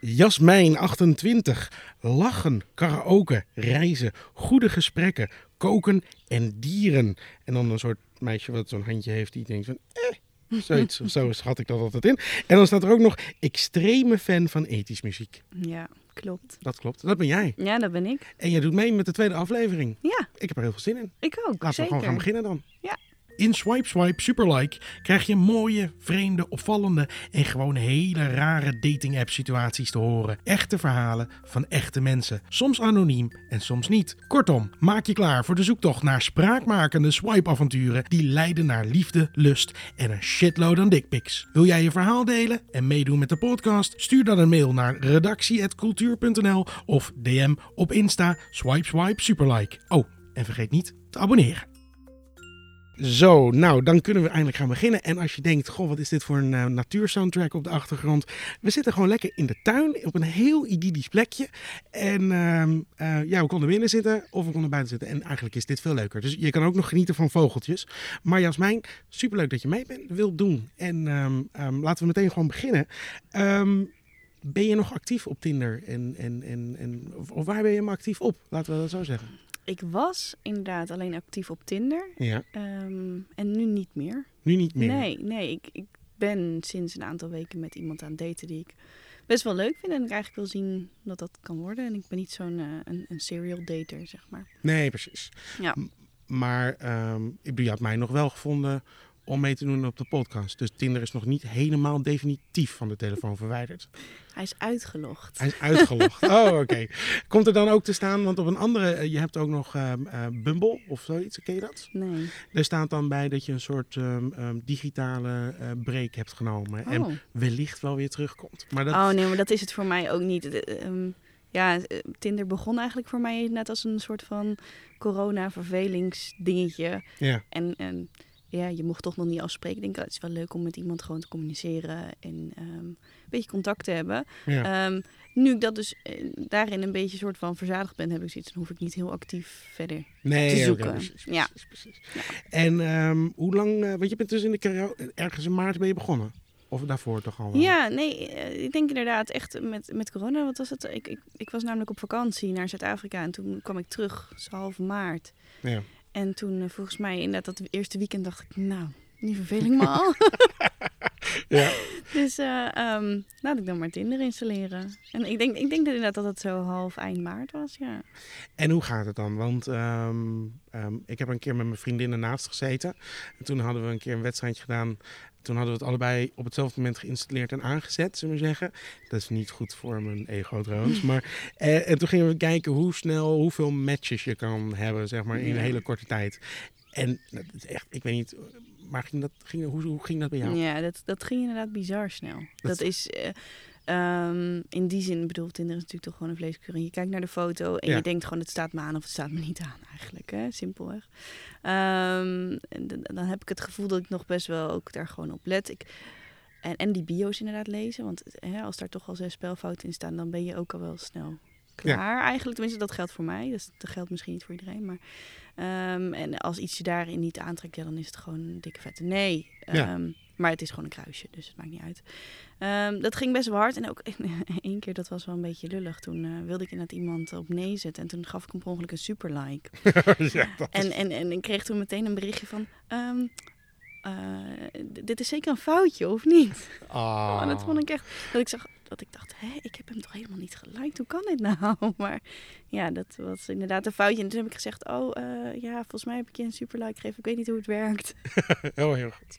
Jasmijn, 28. Lachen, karaoke, reizen, goede gesprekken, koken en dieren. En dan een soort meisje wat zo'n handje heeft die denkt van... Eh, zoiets, zo schat ik dat altijd in. En dan staat er ook nog extreme fan van ethisch muziek. Ja, klopt. Dat klopt. Dat ben jij. Ja, dat ben ik. En jij doet mee met de tweede aflevering. Ja, Ik heb er heel veel zin in. ik ook. Laten zeker. we gewoon gaan beginnen dan. Ja. In Swipe Swipe Superlike krijg je mooie, vreemde, opvallende en gewoon hele rare dating app situaties te horen. Echte verhalen van echte mensen. Soms anoniem en soms niet. Kortom, maak je klaar voor de zoektocht naar spraakmakende swipe avonturen die leiden naar liefde, lust en een shitload aan dickpics. Wil jij je verhaal delen en meedoen met de podcast? Stuur dan een mail naar redactie@cultuur.nl of DM op Insta Swipe Swipe Superlike. Oh, en vergeet niet te abonneren. Zo, nou, dan kunnen we eindelijk gaan beginnen. En als je denkt, goh, wat is dit voor een uh, natuursoundtrack op de achtergrond? We zitten gewoon lekker in de tuin, op een heel idyllisch plekje. En uh, uh, ja, we konden binnen zitten of we konden buiten zitten. En eigenlijk is dit veel leuker. Dus je kan ook nog genieten van vogeltjes. Maar Jasmijn, superleuk dat je mee bent, wilt doen. En um, um, laten we meteen gewoon beginnen. Ben je nog actief op Tinder? En, en, en, en, of waar ben je maar actief op? Laten we dat zo zeggen. Ik was inderdaad alleen actief op Tinder. Ja. Um, en nu niet meer. Nu niet meer? Nee, nee. Ik, ik ben sinds een aantal weken met iemand aan het daten die ik best wel leuk vind. En ik eigenlijk wil zien dat dat kan worden. En ik ben niet zo'n uh, een, een serial dater, zeg maar. Nee, precies. Ja. M maar um, je had mij nog wel gevonden om mee te doen op de podcast. Dus Tinder is nog niet helemaal definitief van de telefoon verwijderd. Hij is uitgelogd. Hij is uitgelogd. oh, oké. Okay. Komt er dan ook te staan, want op een andere, je hebt ook nog uh, uh, Bumble of zoiets, ken je dat? Nee. Er staat dan bij dat je een soort um, um, digitale uh, break hebt genomen oh. en wellicht wel weer terugkomt. Maar dat... Oh nee, maar dat is het voor mij ook niet. Ja, Tinder begon eigenlijk voor mij net als een soort van corona-vervelingsdingetje. Ja. En, en ja, je mocht toch nog niet afspreken. Ik denk, oh, het is wel leuk om met iemand gewoon te communiceren en um, een beetje contact te hebben. Ja. Um, nu ik dat dus uh, daarin een beetje soort van verzadigd ben, heb ik zoiets, dan hoef ik niet heel actief verder nee, te zoeken. Okay, precies, ja. precies. Ja. En um, hoe lang, uh, want je bent dus in de ergens in maart ben je begonnen? Of daarvoor toch al? Wel? Ja, nee, uh, ik denk inderdaad echt met, met corona, wat was het? Ik, ik, ik was namelijk op vakantie naar Zuid-Afrika en toen kwam ik terug, dus half maart. Ja. En toen uh, volgens mij inderdaad dat eerste weekend dacht ik, nou, nu verveel ik me al. ja. Dus uh, um, laat ik dan maar Tinder installeren. En ik denk, ik denk dat inderdaad dat het zo half eind maart was, ja. En hoe gaat het dan? Want um, um, ik heb een keer met mijn vriendinnen naast gezeten. En toen hadden we een keer een wedstrijdje gedaan. Toen hadden we het allebei op hetzelfde moment geïnstalleerd en aangezet, zullen we zeggen. Dat is niet goed voor mijn ego trouwens. Maar, eh, en toen gingen we kijken hoe snel, hoeveel matches je kan hebben, zeg maar, in een hele korte tijd. En dat is echt, ik weet niet, maar ging dat, ging, hoe, hoe ging dat bij jou? Ja, dat, dat ging inderdaad bizar snel. Dat, Dat- is... eh, um, in die zin, bedoel, Tinder is natuurlijk toch gewoon een vleeskeur. En je kijkt naar de foto en Ja. je denkt gewoon, het staat me aan of het staat me niet aan eigenlijk. Hè? Simpelweg. Um, en dan heb ik het gevoel dat ik nog best wel ook daar gewoon op let. Ik, en, en die bio's inderdaad lezen. Want hè, als daar toch al zes spelfouten in staan, dan ben je ook al wel snel klaar eigenlijk. Tenminste, dat geldt voor mij. Dus dat geldt misschien niet voor iedereen. Maar, um, en als iets je daarin niet aantrekt, ja, dan is het gewoon een dikke vette nee. Ja. Um, maar het is gewoon een kruisje, dus het maakt niet uit. Um, dat ging best wel hard. En ook één keer, dat was wel een beetje lullig. Toen uh, wilde ik inderdaad iemand op nee zetten. En toen gaf ik hem per ongeluk een super like. ja, is- En, en, en ik kreeg toen meteen een berichtje van... Uh, dit is zeker een foutje, of niet? Ah. Oh, dat vond ik echt... Dat ik zag dat ik dacht, hé, ik heb hem toch helemaal niet geliked. Hoe kan dit nou? Maar ja, dat was inderdaad een foutje. En toen heb ik gezegd, oh uh, ja, volgens mij heb ik je een super like gegeven. Ik weet niet hoe het werkt. heel, heel goed.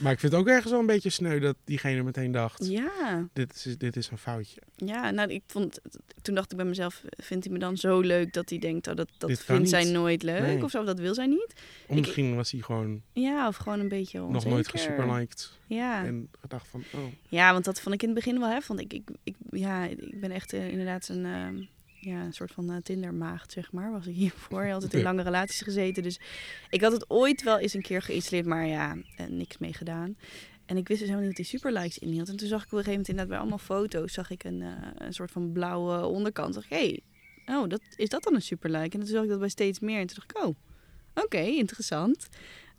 Maar ik vind het ook ergens wel een beetje sneu dat diegene meteen dacht, Ja, dit, is, dit is een foutje. ja nou, ik vond, toen dacht ik bij mezelf, vindt hij me dan zo leuk dat hij denkt, oh, dat, dat Dit vindt zij nooit leuk Nee. of zo, of dat wil zij niet. Of misschien was hij gewoon Ja, of gewoon een beetje onzeker. nog nooit gesuperliked Ja. en gedacht van, oh, ja, want dat vond ik in het begin wel heftig. Ik, ik, ik, ja, ik ben echt uh, inderdaad een, uh, ja, een soort van uh, Tindermaagd, zeg maar. Was ik hiervoor. Je had altijd in lange relaties gezeten. Dus ik had het ooit wel eens een keer geïnstalleerd, maar ja, eh, niks mee gedaan. En ik wist dus helemaal niet dat die superlikes in had. En toen zag ik op een gegeven moment inderdaad bij allemaal foto's... zag ik een, een soort van blauwe onderkant. Dacht ik, hey, oh, dat, is dat dan een superlike? En toen zag ik dat bij steeds meer. En toen dacht ik, oh, oké, okay, interessant.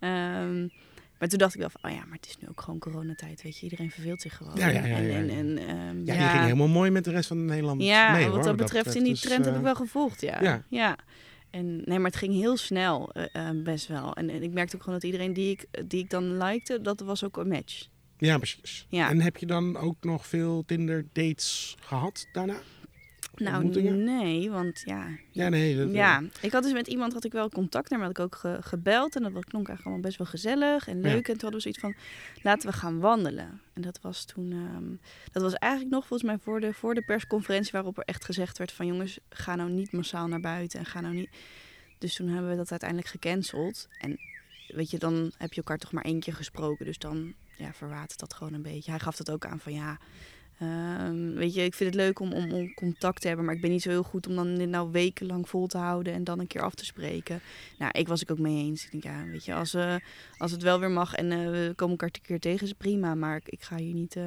Um, Maar toen dacht ik wel van, oh ja, maar het is nu ook gewoon coronatijd, weet je. Iedereen verveelt zich gewoon. Ja, ja, ja, En, ja, en, ja. en, ehm, Ja, je ging helemaal mooi met de rest van Nederland ja, mee, wat hoor, dat betreft in die Dus, trend heb eh, ik wel gevolgd, ja. ja. ja. En nee, maar het ging heel snel, eh, eh, best wel. En, en ik merkte ook gewoon dat iedereen die ik, die ik dan likte, dat was ook een match. Ja, precies. Ja. En heb je dan ook nog veel Tinder dates gehad daarna? Nou, nee, want ja. Ja, nee. Dat, Ja, ik had dus met iemand had ik wel contact, maar had ik ook ge- gebeld. En dat klonk eigenlijk allemaal best wel gezellig en leuk. En toen hadden we zoiets van, laten we gaan wandelen. En dat was toen, ehm, dat was eigenlijk nog volgens mij voor de, voor de persconferentie waarop er echt gezegd werd van jongens, ga nou niet massaal naar buiten en ga nou niet. Dus toen hebben we dat uiteindelijk gecanceld. En weet je, dan heb je elkaar toch maar één keer gesproken. Dus dan ja, verwatert dat gewoon een beetje. Hij gaf dat ook aan van ja, Ehm, weet je, ik vind het leuk om, om, om contact te hebben, maar ik ben niet zo heel goed om dan dit nou wekenlang vol te houden en dan een keer af te spreken. Nou, ik was ik ook mee eens. Ik denk, ja, weet je, als, eh, als het wel weer mag en eh, we komen elkaar een keer tegen, is prima, maar ik, ik ga hier niet. eh,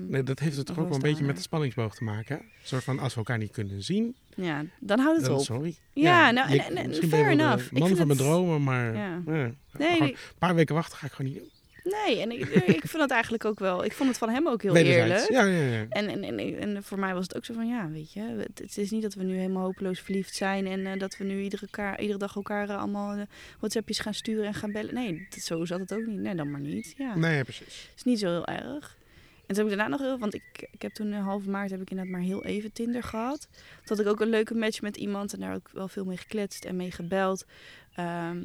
Nee, dat heeft het toch ook wel een beetje met de spanningsboog te maken. Hè? Een soort van, als we elkaar niet kunnen zien, ja, dan houdt het op. sorry. Ja, nou, je- en- fair enough. Ik man vind van mijn dromen, maar Ja. ja. Nee, een paar weken wachten ga ik gewoon niet doen. Nee, en ik, ik vind het eigenlijk ook wel. Ik vond het van hem ook heel eerlijk. Ja, ja, ja. En, en, en, en voor mij was het ook zo van, ja, weet je, het, het is niet dat we nu helemaal hopeloos verliefd zijn en eh, dat we nu iedere, elkaar, iedere dag elkaar eh, allemaal eh, WhatsAppjes gaan sturen en gaan bellen. Nee, dat, zo zat het ook niet. Nee, dan maar niet. Ja, Nee, precies. is niet zo heel erg. En toen heb ik daarna nog heel, want ik, ik heb toen in half maart heb ik inderdaad maar heel even Tinder gehad. Toen had ik ook een leuke match met iemand en daar ook wel veel mee gekletst en mee gebeld. Ehm,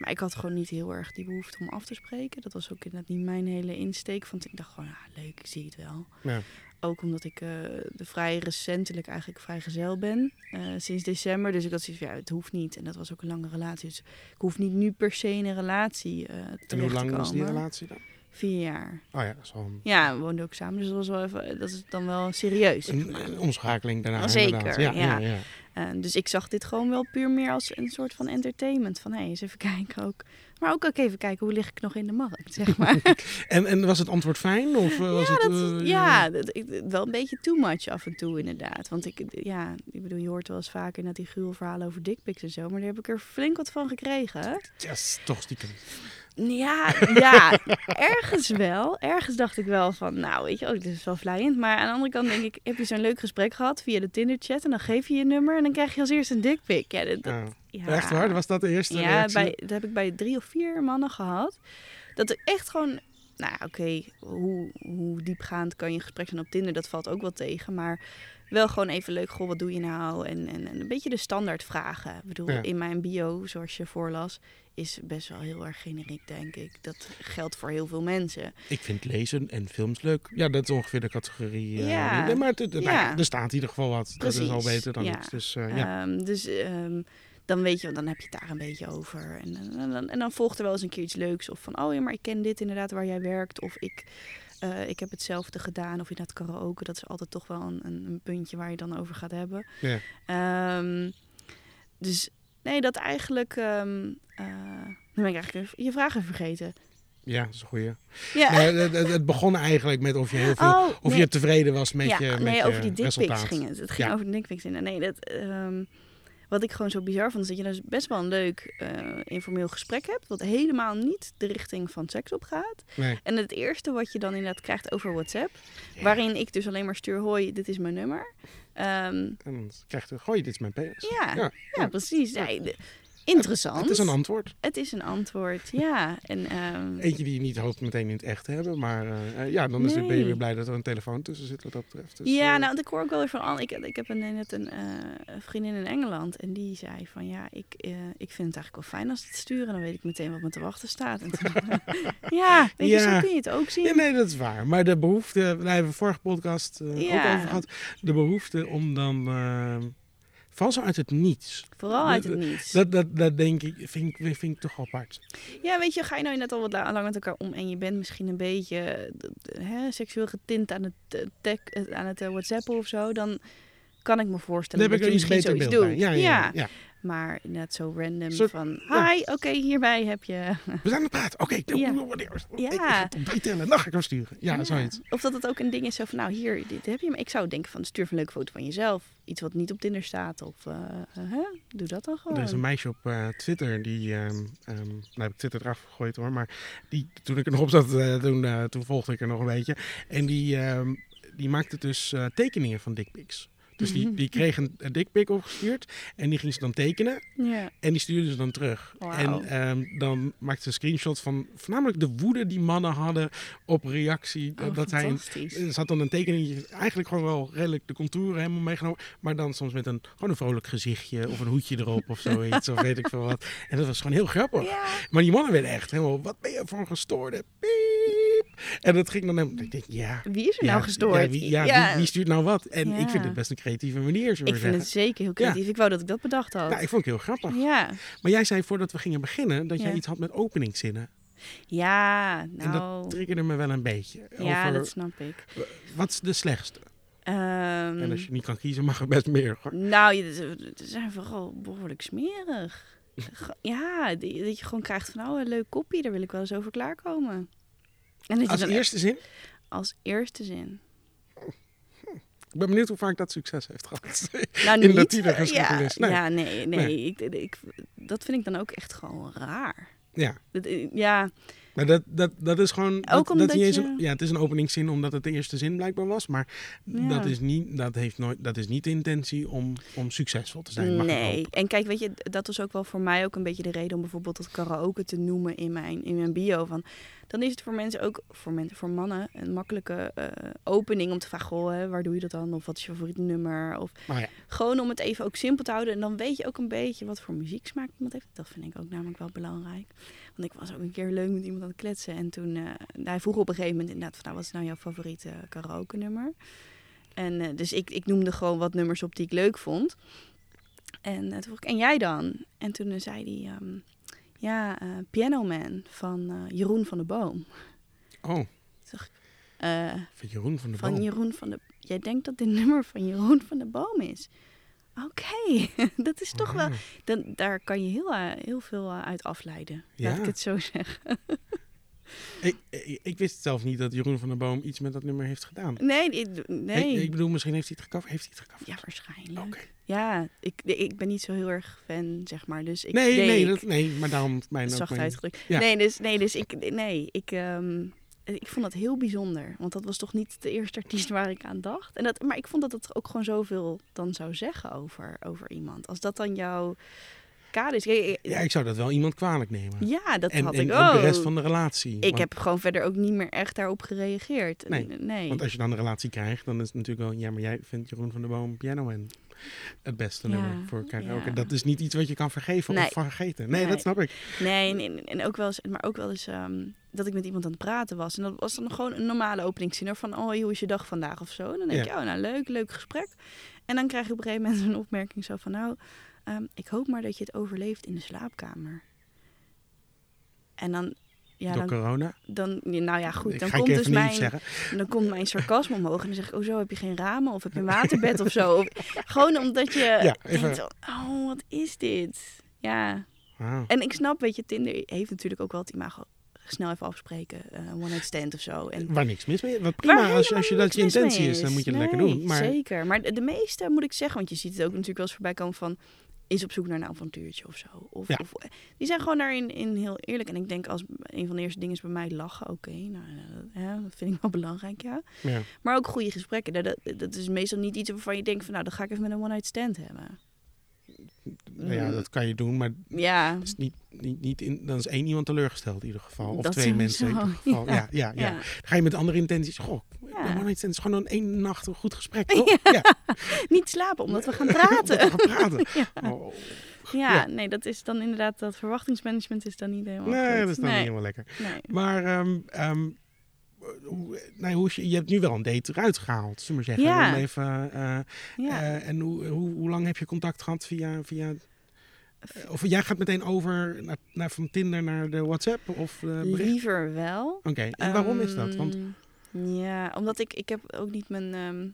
maar ik had gewoon niet heel erg die behoefte om af te spreken. Dat was ook inderdaad niet mijn hele insteek. Want ik dacht gewoon, ah, leuk, ik zie het wel. Ja. Ook omdat ik eh, de vrij recentelijk eigenlijk vrijgezel ben. eh, sinds december. Dus ik had zoiets van, ja, het hoeft niet. En dat was ook een lange relatie. Dus ik hoef niet nu per se in een relatie eh En terecht hoe lang te was die relatie dan? Vier jaar. Oh ja, dat is wel een, Ja, we woonden ook samen. Dus dat, was wel even, dat is dan wel serieus. zeg een, maar. een omschakeling daarna. Zeker, inderdaad. Ja, ja. ja. ja. Eh, dus ik zag dit gewoon wel puur meer als een soort van entertainment. Van hé, hey, eens even kijken ook. Maar ook, ook even kijken, hoe lig ik nog in de markt, zeg maar. En, en was het antwoord fijn? Of eh, was ja, het, dat, eh, ja dat, wel een beetje too much af en toe inderdaad. Want ik, ja, ik bedoel, je hoort wel eens vaker dat die gruwelverhalen over dickpics en zo. Maar daar heb ik er flink wat van gekregen. Yes, toch stiekem. Ja, ja, ergens wel. Ergens dacht ik wel van, nou weet je, oh, dit is wel vlijend. Maar aan de andere kant denk ik, heb je zo'n leuk gesprek gehad via de Tinder chat en dan geef je je nummer en dan krijg je als eerste een dickpic. Ja, dat, dat- Ah, ja. Echt waar? Was dat de eerste Ja, reactie? bij, dat heb ik bij drie of vier mannen gehad. Dat er echt gewoon, nou oké, hoe, hoe diepgaand kan je een gesprek zijn op Tinder, dat valt ook wel tegen. Maar wel gewoon even leuk, goh, wat doe je nou? En, en, en een beetje de standaard vragen. Ik bedoel, Ja. in mijn bio, zoals je voorlas, is best wel heel erg generiek, denk ik. Dat geldt voor heel veel mensen. Ik vind lezen en films leuk. Ja, dat is ongeveer de categorie. eh, Ja. nee, maar het- het- nou ja, er staat in ieder geval wat. Dat is al beter dan ja. niks. Dus eh, ja. Ehm, dus ehm, dan weet je, dan heb je het daar een beetje over. En, en, en, en dan volgt er wel eens een keer iets leuks. Of van, oh ja, maar ik ken dit inderdaad waar jij werkt. Of ik, eh, ik heb hetzelfde gedaan. Of inderdaad karaoke. Dat is altijd toch wel een, een, puntje waar je dan over gaat hebben. Ja. Ehm, dus nee, dat eigenlijk... eh, nu ben ik eigenlijk je vragen vergeten. ja, dat is een goeie. Ja. Nee, het, begon eigenlijk met of je heel veel. oh, Of nee. je tevreden was met ja, je, met nee, je over die dickpics ging het. Het ging Ja. over de dickpics. En nee, dat, ehm, wat ik gewoon zo bizar vond, is dat je dus best wel een leuk eh, informeel gesprek hebt, wat helemaal niet de richting van seks op gaat. Nee. En het eerste wat je dan inderdaad krijgt over WhatsApp, waarin ik dus alleen maar stuur, hoi, dit is mijn nummer. Ehm, En dan krijg je, gooi, dit is mijn penis. ja, ja, Ja. precies. Interessant. Het is een antwoord. Het is een antwoord, ja. En, ehm, Eentje die je niet hoopt meteen in het echt te hebben. Maar eh, ja, dan is het, ben je weer blij dat er een telefoon tussen zit wat dat betreft. Dus, ja, eh, nou, ik hoor ook wel weer van. Ik, ik heb een, net een eh, vriendin in Engeland. En die zei van ja, ik, ik vind het eigenlijk wel fijn als het sturen. Dan weet ik meteen wat me te wachten staat. En toen- ja, weet je, Ja. zo kun je het ook zien. Ja, nee, dat is waar. Maar de behoefte, wij hebben vorige podcast Ja. ook over gehad. De behoefte om dan, van zo uit het niets. Vooral uit het niets. Dat, dat, dat denk ik, vind ik, vind ik toch apart. Ja, weet je, ga je nou net al wat la- lang met elkaar om en je bent misschien een beetje hè, seksueel getint aan het, tech, eh, aan het eh, whatsappen of zo, dan kan ik me voorstellen Dan dat ik je iets misschien beter zoiets doet. Ja, ja, ja. Maar net zo random Soort- van, ja. hi, oké, hierbij heb je... We zijn aan het praten. Oké, Ja. ja. Ja. ik ga tot drie tellen. Dan ga ik hem sturen. Ja, Ja. zoiets. Of dat het ook een ding is zo van, nou hier, dit heb je. Maar ik zou denken van, stuur een leuke foto van jezelf. Iets wat niet op Tinder staat. Of, hè? doe dat dan gewoon. Er is een meisje op eh, Twitter die, ehm ehm, nou heb ik Twitter eraf gegooid hoor, maar die, toen ik er nog op zat, toen, toen volgde ik er nog een beetje. En die, ehm, die maakte dus tekeningen van dickpics. Dus die, die kreeg een, een dickpic opgestuurd en die ging ze dan tekenen en die stuurde ze dan terug. En ehm, dan maakte ze een screenshot van voornamelijk de woede die mannen hadden op reactie. Oh, dat hij een, zat dan een tekeningetje, eigenlijk gewoon wel redelijk de contouren helemaal meegenomen. Maar dan soms met een, gewoon een vrolijk gezichtje of een hoedje erop of zoiets. of weet ik veel wat. En dat was gewoon heel grappig. Maar die mannen werden echt helemaal, wat ben je voor een gestoorde piep. En dat ging dan helemaal, ik denk, ja. Wie is er ja, nou gestoord? Ja, wie, ja, Ja. Wie, wie stuurt nou wat? En Ja. ik vind het best een creatieve manier, Ik vind het zeker heel creatief. Ik wou dat ik dat bedacht had. Nou, ik vond het heel grappig. Ja, Maar jij zei voordat we gingen beginnen dat jij Ja. iets had met openingszinnen. ja En nou... dat triggerde me wel een beetje. Ja, Over, dat snap ik. Wat is de slechtste? Ehm, En als je niet kan kiezen, mag er best meer. hoor. Nou, ze zijn vooral behoorlijk smerig. Ja, dat je gewoon krijgt van, oh, een leuk kopje, daar wil ik wel eens over klaarkomen. En Als eerste zin, als eerste zin. ik ben benieuwd hoe vaak dat succes heeft gehad. Nou, In niet, de tienergeschiedenis. Ja, Nee. ja nee, nee. Nee. Ik, ik, dat vind ik dan ook echt gewoon raar. ja, Dat, ja, maar dat, dat, dat is gewoon. Ook dat omdat je- een- ja, het is een openingszin omdat het de eerste zin blijkbaar was. Maar Ja. dat, is niet, dat, heeft nooit, dat is niet de intentie om, om succesvol te zijn. Nee. En kijk, weet je, dat was ook wel voor mij ook een beetje de reden om bijvoorbeeld dat karaoke te noemen in mijn, in mijn bio. Van, dan is het voor mensen ook, voor, mensen, voor mannen, een makkelijke eh, opening om te vragen, goh, hè, waar doe je dat dan? Of wat is je favoriete nummer? Of ja, gewoon om het even ook simpel te houden. En dan weet je ook een beetje wat voor muzieksmaak iemand heeft. Dat vind ik ook namelijk wel belangrijk. Want ik was ook een keer leuk met iemand aan het kletsen. En toen, eh, hij vroeg op een gegeven moment inderdaad van, nou, wat is nou jouw favoriete karaoke nummer? En eh, dus ik, ik noemde gewoon wat nummers op die ik leuk vond. En eh, toen vroeg ik, en jij dan? En toen zei hij, ehm, ja, Piano Man van Jeroen van de Boom. oh, Eh, van Jeroen van de van Boom. Jeroen van de... Jij denkt dat dit nummer van Jeroen van de Boom is? Oké, dat is toch wel... Dan, daar kan je heel, eh, heel veel eh, uit afleiden. Laat ik het zo zeggen. ik, ik, ik wist zelf niet dat Jeroen van der Boom iets met dat nummer heeft gedaan. Nee, ik- nee. Ik, ik bedoel, misschien heeft hij het gecoverd. Heeft hij het gecoverd? ja, waarschijnlijk. Ja, ik, ik ben niet zo heel erg fan, zeg maar. Dus ik, Nee, nee, ik- dat, nee, maar daarom mijn zacht mijn- uitgedrukt. Ja. Nee, dus, nee, dus ik, nee, ik, ehm, ik vond dat heel bijzonder. Want dat was toch niet de eerste artiest waar ik aan dacht. En dat, maar ik vond dat het ook gewoon zoveel dan zou zeggen over, over iemand. Als dat dan jouw kader is. Ja, ik zou dat wel iemand kwalijk nemen. Ja, dat en had en ik ook de rest van de relatie. Ik Want- heb gewoon verder ook niet meer echt daarop gereageerd. Nee, nee. Want als je dan een relatie krijgt, dan is het natuurlijk wel... Ja, maar jij vindt Jeroen van der Boom Piano Man het beste Ja, nummer voor karaoke. ja. Dat is niet iets wat je kan vergeven Nee. of vergeten. Nee, Nee. dat snap ik. Nee, en, ook wel eens, maar ook wel eens ehm, dat ik met iemand aan het praten was. En dat was dan gewoon een normale openingszin. Van, oh, hoe is je dag vandaag of zo. En dan denk Ja. je, oh, nou, leuk, leuk gesprek. En dan krijg je op een gegeven moment een opmerking zo van, nou, ehm, ik hoop maar dat je het overleeft in de slaapkamer. En dan, ja, Door dan, corona. dan, nou ja, goed, dan komt dus mijn, dan komt mijn sarcasme omhoog. En dan zeg ik, oh zo, heb je geen ramen? Of heb je een waterbed of zo? Of, gewoon omdat je Ja, even- denkt, oh, wat is dit? Ja, en ik snap, weet je, Tinder heeft natuurlijk ook wel het imago snel even afspreken, eh one night stand of zo. En Waar niks mis mee. Wat prima, als, je- als je dat je intentie is, dan moet je het Nee, lekker doen. Maar Zeker, maar de, de meeste moet ik zeggen, want je ziet het ook natuurlijk wel eens voorbij komen van is op zoek naar een avontuurtje of zo. Of, Ja. of, die zijn gewoon daarin in heel eerlijk. En ik denk als een van de eerste dingen is bij mij lachen. Oké, nou, eh, dat vind ik wel belangrijk, ja. ja. Maar ook goede gesprekken. Dat, dat, dat is meestal niet iets waarvan je denkt van nou, dan ga ik even met een one night stand hebben. Nou ja, dat kan je doen, maar Ja, is niet, niet, niet in, dan is één iemand teleurgesteld in ieder geval. Of Dat twee mensen in ieder geval. Ja, ja, ja. ja. Dan ga je met andere intenties. Goh, One night stand is gewoon een één nacht een goed gesprek, toch? Ja. niet slapen omdat we gaan praten. we gaan praten. Oh. Ja, Ja. nee, dat is dan inderdaad, dat verwachtingsmanagement is dan niet helemaal Nee, goed. dat is dan nee. niet helemaal lekker. Nee. Maar ehm, ehm, hoe, nee, hoe is je, je hebt nu wel een date eruit gehaald, zullen we maar zeggen. Ja. Even, eh, Ja. eh, en hoe, hoe, hoe lang heb je contact gehad via... via eh, of jij gaat meteen over naar, naar, van Tinder naar de WhatsApp of? Liever wel. Oké, en waarom is dat? Want Ehm, Ja, omdat ik, ik heb ook niet mijn... ehm,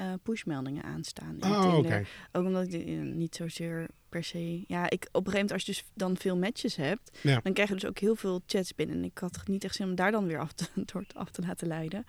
eh, pushmeldingen aanstaan. in Oh. Ook omdat ik eh, niet zozeer per se... Ja, ik, op een gegeven moment als je dus dan veel matches hebt... Ja. dan krijg je dus ook heel veel chats binnen. En ik had niet echt zin om daar dan weer af te, door af te laten leiden.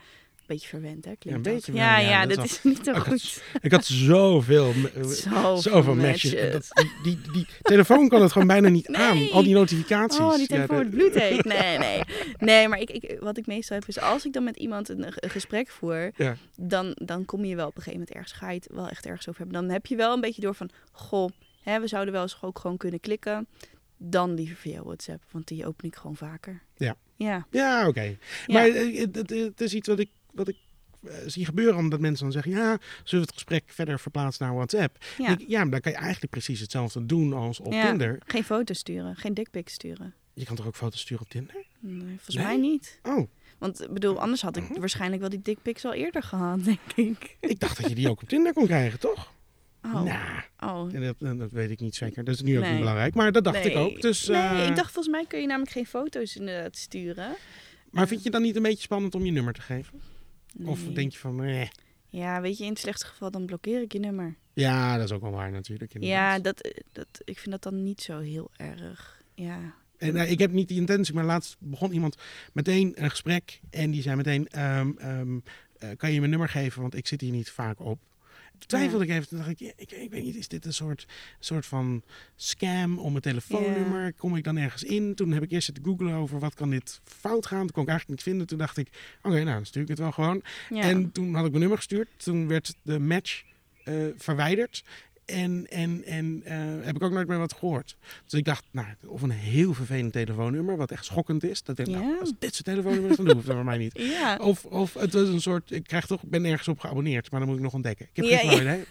Beetje verwend, hè? Klinkt Ja, een beetje Ja, ja, ja, dat dat is is niet zo Ik had goed. Ik had zoveel, Zoveel zoveel matches. En matches. Dat, die, die, telefoon kan het gewoon bijna niet Nee. aan. Al die notificaties. Oh, die Ja, telefoon de- wordt bloedheet. Nee, nee. Nee, maar ik, ik, wat ik meestal heb is als ik dan met iemand een, een gesprek voer, Ja. dan, dan kom je wel op een gegeven moment ergens, ga je het wel echt ergens over hebben. Dan heb je wel een beetje door van, goh, hè, we zouden wel eens ook gewoon kunnen klikken. Dan liever via WhatsApp, want die open ik gewoon vaker. Ja. Ja. Ja, oké. Ja. Maar eh, het, het, het is iets wat ik, wat ik eh, zie gebeuren, omdat mensen dan zeggen, ja, zullen we het gesprek verder verplaatsen naar WhatsApp? Ja. Ja, ja maar dan kan je eigenlijk precies hetzelfde doen als op Ja. Tinder. Geen foto's sturen, geen dickpics sturen. Je kan toch ook foto's sturen op Tinder? Nee, volgens Nee? mij niet. Oh, Want bedoel, anders had ik Mhm. waarschijnlijk wel die dickpics al eerder gehad, denk ik. ik dacht dat je die ook op Tinder kon krijgen, toch? Oh, Nou, oh. en dat, dat weet ik niet zeker. Dat is nu ook Nee. niet belangrijk, maar dat dacht ik Nee. ook. Dus, nee, eh, ik dacht volgens mij kun je namelijk geen foto's inderdaad sturen. Maar vind je dan niet een beetje spannend om je nummer te geven? Of Nee. denk je van, eh, Ja, weet je, in het slechtste geval dan blokkeer ik je nummer. ja, dat is ook wel waar natuurlijk. Ja, inderdaad. dat, eh, dat, ik vind dat dan niet zo heel erg. Ja, En, eh, ik heb niet die intentie, maar laatst begon iemand meteen een gesprek en die zei meteen, ehm, eh, kan je mijn nummer geven, want ik zit hier niet vaak op. Toen twijfelde ik even, toen dacht ik, ja, ik, ik weet niet, is dit een soort, soort van scam om mijn telefoonnummer? Kom ik dan ergens in? Toen heb ik eerst zitten googlen over wat kan dit fout gaan. Toen kon ik eigenlijk niet vinden. Toen dacht ik, oké, nou dan stuur ik het wel gewoon. En toen had ik mijn nummer gestuurd. Toen werd de match eh, verwijderd. En, en, en eh, heb ik ook nooit meer wat gehoord. Dus ik dacht, nou, of een heel vervelend telefoonnummer, wat echt schokkend is. Dat ik, denk, nou, Ja. als dit zijn telefoonnummer is, dan hoeft het voor mij niet. Of, of het was een soort, ik krijg toch, ik ben ergens op geabonneerd, maar dan moet ik nog ontdekken. Ik heb geen idee.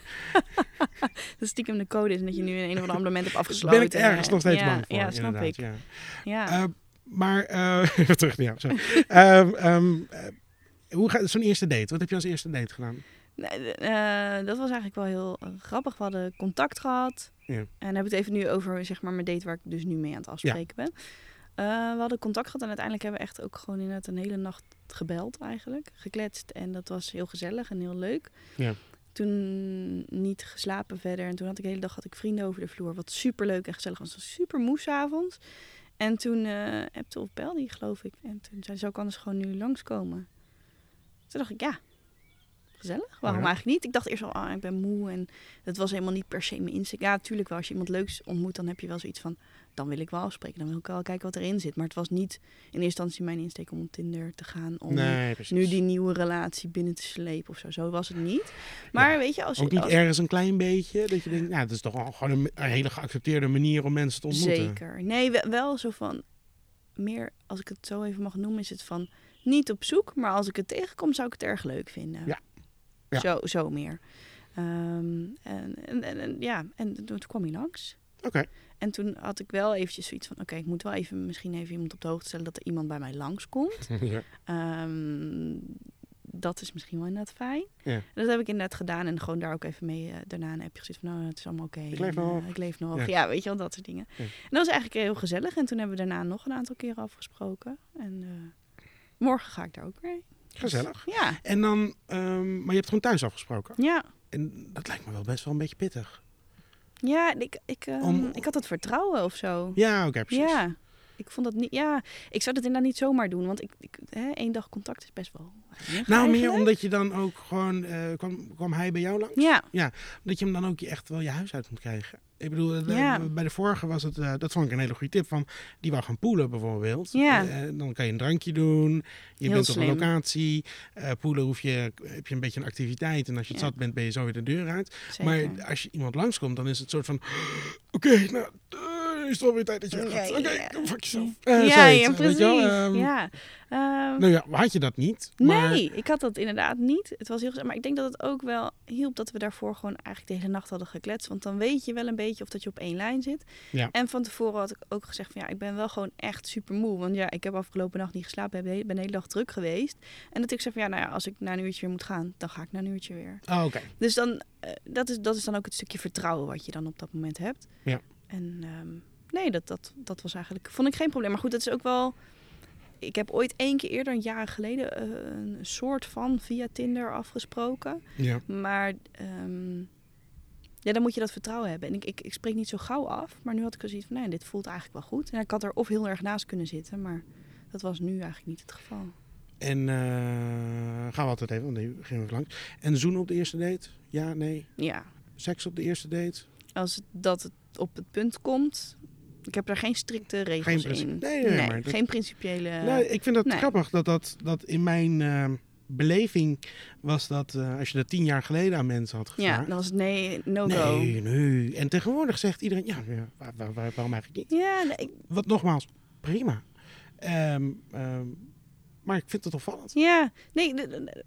dat stiekem de code is en dat je nu een of ander abonnement hebt afgesloten. Ben ik ergens nog steeds bang voor, Ja, snap ik. Ja. Ja. Eh, maar, eh, even terug naar jou. sorry. Ehm, ehm, eh, hoe gaat zo'n eerste date? Wat heb je als eerste date gedaan? Nee, eh, dat was eigenlijk wel heel eh, grappig. We hadden contact gehad. Ja. En dan hebben we het even nu over zeg maar, mijn date waar ik dus nu mee aan het afspreken ben. Eh, we hadden contact gehad en uiteindelijk hebben we echt ook gewoon inderdaad een hele nacht gebeld eigenlijk. Gekletst en dat was heel gezellig en heel leuk. Ja. Toen niet geslapen verder. En toen had ik de hele dag had ik vrienden over de vloer. Wat super leuk en gezellig was. Was super moe 's avonds. En toen eh appte of belde hij geloof ik. En toen zei ze ook anders gewoon nu langskomen. Toen dacht ik ja, gezellig. Waarom Ja. eigenlijk niet? Ik dacht eerst al, ah, ik ben moe en het was helemaal niet per se mijn insteek. Ja, natuurlijk wel. Als je iemand leuks ontmoet, dan heb je wel zoiets van, dan wil ik wel afspreken. Dan wil ik wel kijken wat erin zit. Maar het was niet in eerste instantie mijn insteek om op Tinder te gaan. Om Nee, nu die nieuwe relatie binnen te slepen of zo. Zo was het niet. Maar Ja, weet je, als je... Ook niet als- ergens een klein beetje, dat je denkt, nou, dat is toch gewoon een, een hele geaccepteerde manier om mensen te ontmoeten. Zeker. Nee, we- wel zo van, meer, als ik het zo even mag noemen, is het van, niet op zoek. Maar als ik het tegenkom, zou ik het erg leuk vinden. Ja. Ja. Zo, zo meer. Ehm, en, en, en, ja, en toen kwam hij langs. Oké. En toen had ik wel eventjes zoiets van... oké, ik moet wel even misschien even iemand op de hoogte stellen... dat er iemand bij mij langskomt. ja. Ehm, dat is misschien wel inderdaad fijn. Ja. Dat heb ik inderdaad gedaan. En gewoon daar ook even mee... eh, daarna een appje gezet van... nou, het is allemaal oké. Ik leef En, eh, nog. ik leef nog. Ja. Ja. weet je wel, dat soort dingen. Ja. En dat was eigenlijk heel gezellig. En toen hebben we daarna nog een aantal keren afgesproken. En eh, morgen ga ik daar ook weer. Gezellig. Ja, En dan, ehm, maar je hebt gewoon thuis afgesproken. ja. En dat lijkt me wel best wel een beetje pittig. Ja, ik, ik, ehm, Om- ik had het vertrouwen of zo. Ja, oké, precies. Ja, ik vond dat niet. Ja, ik zou dat inderdaad niet zomaar doen, want ik, ik hè, één dag contact is best wel. weinig Nou, meer omdat je dan ook gewoon, eh, kwam, kwam hij bij jou langs? Ja, Dat je hem dan ook je echt wel je huis uit moet krijgen. Ik bedoel, eh, Ja. bij de vorige was het, eh, dat vond ik een hele goede tip, van die wou gaan poelen bijvoorbeeld. Ja. Eh, dan kan je een drankje doen, je Heel bent op een locatie. Poelen hoef je, heb je een beetje een activiteit en als je het Ja. zat bent ben je zo weer de deur uit. zeker. Maar als je iemand langskomt, dan is het soort van, oké, nou, is het wel weer tijd dat je Ja, gaat. ja, Oké, ja. kom fuck jezelf. Eh, ja, zoiets, ja, weet precies. je wel? Ehm, ja. Ehm, Nou ja, had je dat niet. Maar, Nee, ik had dat inderdaad niet. Het was heel gezellig. Maar ik denk dat het ook wel hielp dat we daarvoor gewoon eigenlijk de hele nacht hadden gekletst. Want dan weet je wel een beetje of dat je op één lijn zit. Ja. En van tevoren had ik ook gezegd van ja, ik ben wel gewoon echt super moe. Want ja, ik heb afgelopen nacht niet geslapen. ben de hele- ben de hele dag druk geweest. En dat ik zeg van ja, nou ja, als ik na een uurtje weer moet gaan, dan ga ik na een uurtje weer. Oh, oké. Dus dan, eh, dat, is, dat is dan ook het stukje vertrouwen wat je dan op dat moment hebt. Ja. En ehm, nee, dat, dat, dat was eigenlijk, vond ik geen probleem. Maar goed, dat is ook wel, ik heb ooit één keer eerder, een jaar geleden, eh, een soort van via Tinder afgesproken. Ja. Maar ehm, ja, dan moet je dat vertrouwen hebben. En ik, ik, ik spreek niet zo gauw af, maar nu had ik zoiets van, nee, dit voelt eigenlijk wel goed. En ik had er of heel erg naast kunnen zitten, maar dat was nu eigenlijk niet het geval. En eh, gaan we altijd even, want nu gingen we langs. En zoenen op de eerste date? Ja, nee. Ja, Seks op de eerste date? als dat het op het punt komt, ik heb daar geen strikte regels Geen in. nee, nee, maar dat- geen principiële... nou, ik vind dat nee. grappig dat, dat, dat in mijn eh, beleving was dat eh, als je dat tien jaar geleden aan mensen had ja, gevraagd. dan was het nee, no go. nee, nee. En tegenwoordig zegt iedereen, ja, ja, waar- waar- waar- waarom eigenlijk niet? Ja, ik- Wat nogmaals, prima. Ehm, ehm, maar ik vind het opvallend. Ja, nee,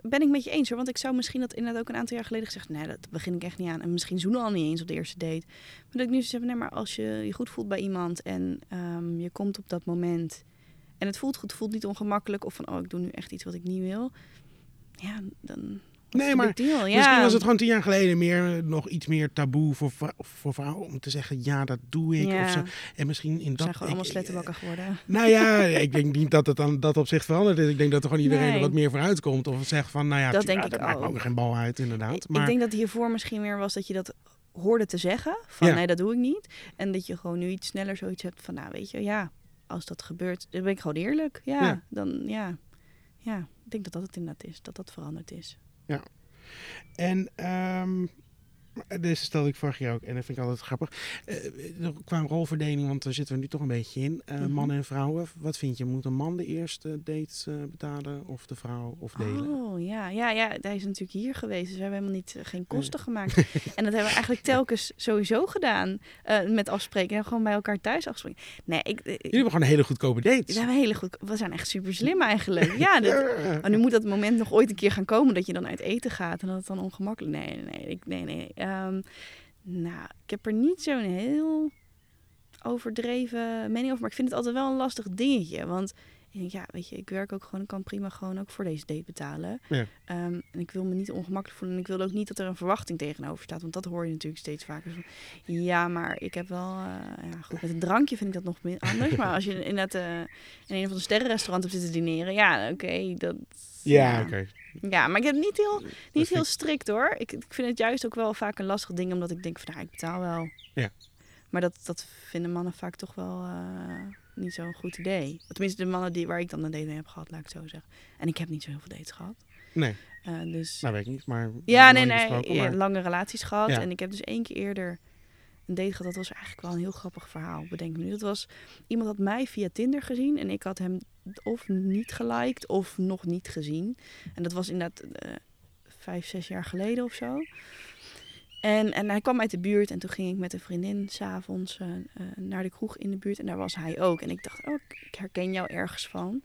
ben ik met je eens hoor. Want ik zou misschien dat inderdaad ook een aantal jaar geleden gezegd... nee, dat begin ik echt niet aan. En misschien zoenen al niet eens op de eerste date. Maar dat ik nu zeg, nee, maar als je je goed voelt bij iemand... en ehm, je komt op dat moment... en het voelt goed, het voelt niet ongemakkelijk... of van, oh, ik doe nu echt iets wat ik niet wil... ja, dan... Nee, maar deal? Ja. Misschien was het gewoon tien jaar geleden meer, eh, nog iets meer taboe voor, voor vrouwen om te zeggen, ja, dat doe ik. Ja. Of zo. En misschien in dat... zijn gewoon allemaal ik- slettenbakken geworden. Nou ja, ik denk niet dat het dan dat op zich veranderd is. Ik denk dat er gewoon iedereen Nee. er wat meer vooruit komt. Of zegt van, nou ja, Dat denk ik dat maakt me ook. ook geen bal uit, inderdaad. Ik- Maar Ik denk dat hiervoor misschien meer was dat je dat hoorde te zeggen. Van Ja. nee, dat doe ik niet. En dat je gewoon nu iets sneller zoiets hebt van, nou weet je, ja, als dat gebeurt, dan ben ik gewoon eerlijk. Ja, Ja. dan ja. Ja, ik denk dat dat het inderdaad is, dat dat veranderd is. En ehm, deze stelde ik vorig jaar ook. En dat vind ik altijd grappig. Eh, qua rolverdeling, want daar zitten we nu toch een beetje in. Eh, Mhm. Mannen en vrouwen. Wat vind je? Moet een man de eerste date eh, betalen? Of de vrouw? Of delen? Oh ja, ja, ja, hij is natuurlijk hier geweest, dus we hebben helemaal niet, geen kosten gemaakt. en dat hebben we eigenlijk telkens sowieso gedaan met afspreken. En gewoon bij elkaar thuis afspreken. Nee, ik, Jullie hebben gewoon een hele goedkope we dates. zijn hele goed, we zijn echt super slim eigenlijk. Ja, Ja. Maar nu moet dat moment nog ooit een keer gaan komen dat je dan uit eten gaat en dat het dan ongemakkelijk. Nee, nee, nee, ik, nee, nee. Ehm, nou, ik heb er niet zo'n heel overdreven mening over, maar ik vind het altijd wel een lastig dingetje, want ik denk, ja, weet je, ik werk ook gewoon, ik kan prima gewoon ook voor deze date betalen. Ja. Ehm, en ik wil me niet ongemakkelijk voelen en ik wil ook niet dat er een verwachting tegenover staat, want dat hoor je natuurlijk steeds vaker. Van, Ja, maar ik heb wel, eh, ja, goed, met een drankje vind ik dat nog anders, maar als je inderdaad eh, in een van de sterrenrestaurant hebt zitten dineren, ja, oké, dat... Ja, oké. Ja, maar ik heb niet heel, niet heel ik- strikt hoor. Ik, ik vind het juist ook wel vaak een lastig ding, omdat ik denk van, nou, ik betaal wel. Ja. Maar dat, dat vinden mannen vaak toch wel eh, niet zo'n goed idee. Tenminste, de mannen die, waar ik dan een date mee heb gehad, laat ik het zo zeggen. En ik heb niet zo heel veel dates gehad. Nee, Eh, dus nou weet ik niet. Maar ja, nee, nee. maar- lange relaties gehad. Ja. En ik heb dus één keer eerder een date gehad. Dat was eigenlijk wel een heel grappig verhaal, bedenk me nu. Dat was, iemand had mij via Tinder gezien en ik had hem of niet geliked of nog niet gezien. En dat was inderdaad eh, vijf, zes jaar geleden of zo. En, en hij kwam uit de buurt en toen ging ik met een vriendin s'avonds uh, naar de kroeg in de buurt. En daar was hij ook. En ik dacht, oh, ik herken jou ergens van.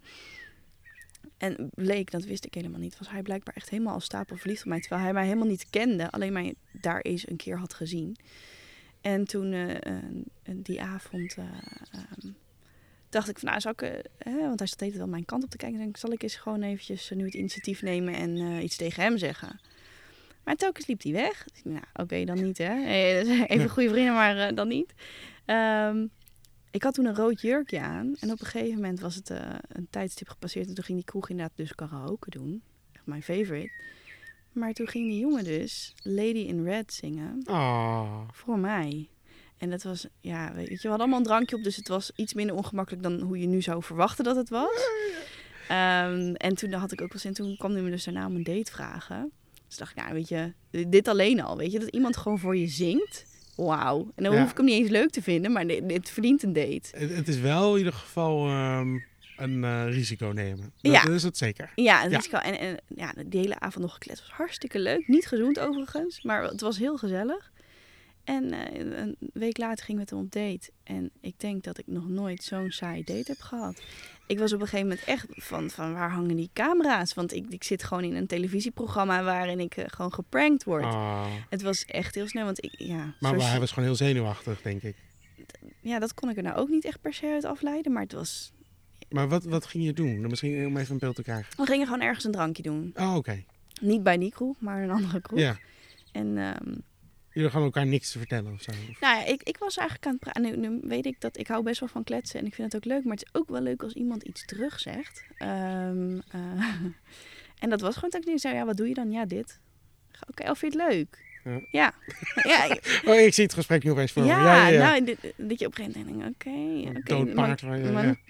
En bleek, dat wist ik helemaal niet, was hij blijkbaar echt helemaal al stapel verliefd op mij. Terwijl hij mij helemaal niet kende, alleen mij daar eens een keer had gezien. En toen, uh, die avond, um, dacht ik van, nou, zou ik, want hij zat wel mijn kant op te kijken. ik, zal ik eens gewoon eventjes nu het initiatief nemen en iets tegen hem zeggen. Maar telkens liep hij weg. Dus, nou, oké, okay, dan niet, hè. Even goede vrienden, maar uh, dan niet. Um, ik had toen een rood jurkje aan. En op een gegeven moment was het uh, een tijdstip gepasseerd. En toen ging die kroeg inderdaad dus karaoke doen. Echt mijn favorite. Maar toen ging die jongen dus Lady in Red zingen. Oh. Voor mij. En dat was, ja, weet je, we hadden allemaal een drankje op. Dus het was iets minder ongemakkelijk dan hoe je nu zou verwachten dat het was. Um, en toen had ik ook wel zin. Toen kwam hij me dus daarna om een date vragen. Dus dacht ik, nou, weet je, dit alleen al. Weet je, dat iemand gewoon voor je zingt. Wauw. En dan ja. hoef ik hem niet eens leuk te vinden, maar dit, dit verdient een date. Het, het, is wel in ieder geval um, een uh, risico nemen. Dat ja. is het zeker. Ja, een ja. risico. En, en ja, die hele avond nog gekletst was hartstikke leuk. Niet gezoend overigens, maar het was heel gezellig. En uh, een week later ging met hem op date. En ik denk dat ik nog nooit zo'n saai date heb gehad. Ik was op een gegeven moment echt van, van waar hangen die camera's? Want ik, ik zit gewoon in een televisieprogramma waarin ik uh, gewoon geprankt word. Oh. Het was echt heel snel, want ik, ja... Maar, hij was gewoon heel zenuwachtig, denk ik. Ja, dat kon ik er nou ook niet echt per se uit afleiden, maar het was... Maar wat, wat ging je doen? Misschien om even een beeld te krijgen. We gingen gewoon ergens een drankje doen. Oh, oké. Okay. Niet bij die kroeg, maar een andere kroeg. Ja. En um, Jullie gaan elkaar niks te vertellen of zo? Of- Nou ja, ik, ik was eigenlijk aan het praten. Nu, nu weet ik dat ik hou best wel van kletsen en ik vind het ook leuk. Maar het is ook wel leuk als iemand iets terug zegt. Ehm, eh, en dat was gewoon dat ik nu zei, ja, wat doe je dan? Ja, dit. Oké, of vind je het leuk? Ja. Ja. ja, Oh, ik zie het gesprek nu opeens voor me. ja, Ja, ja, nou, dit, dat je op een gegeven moment denkt, oké, paard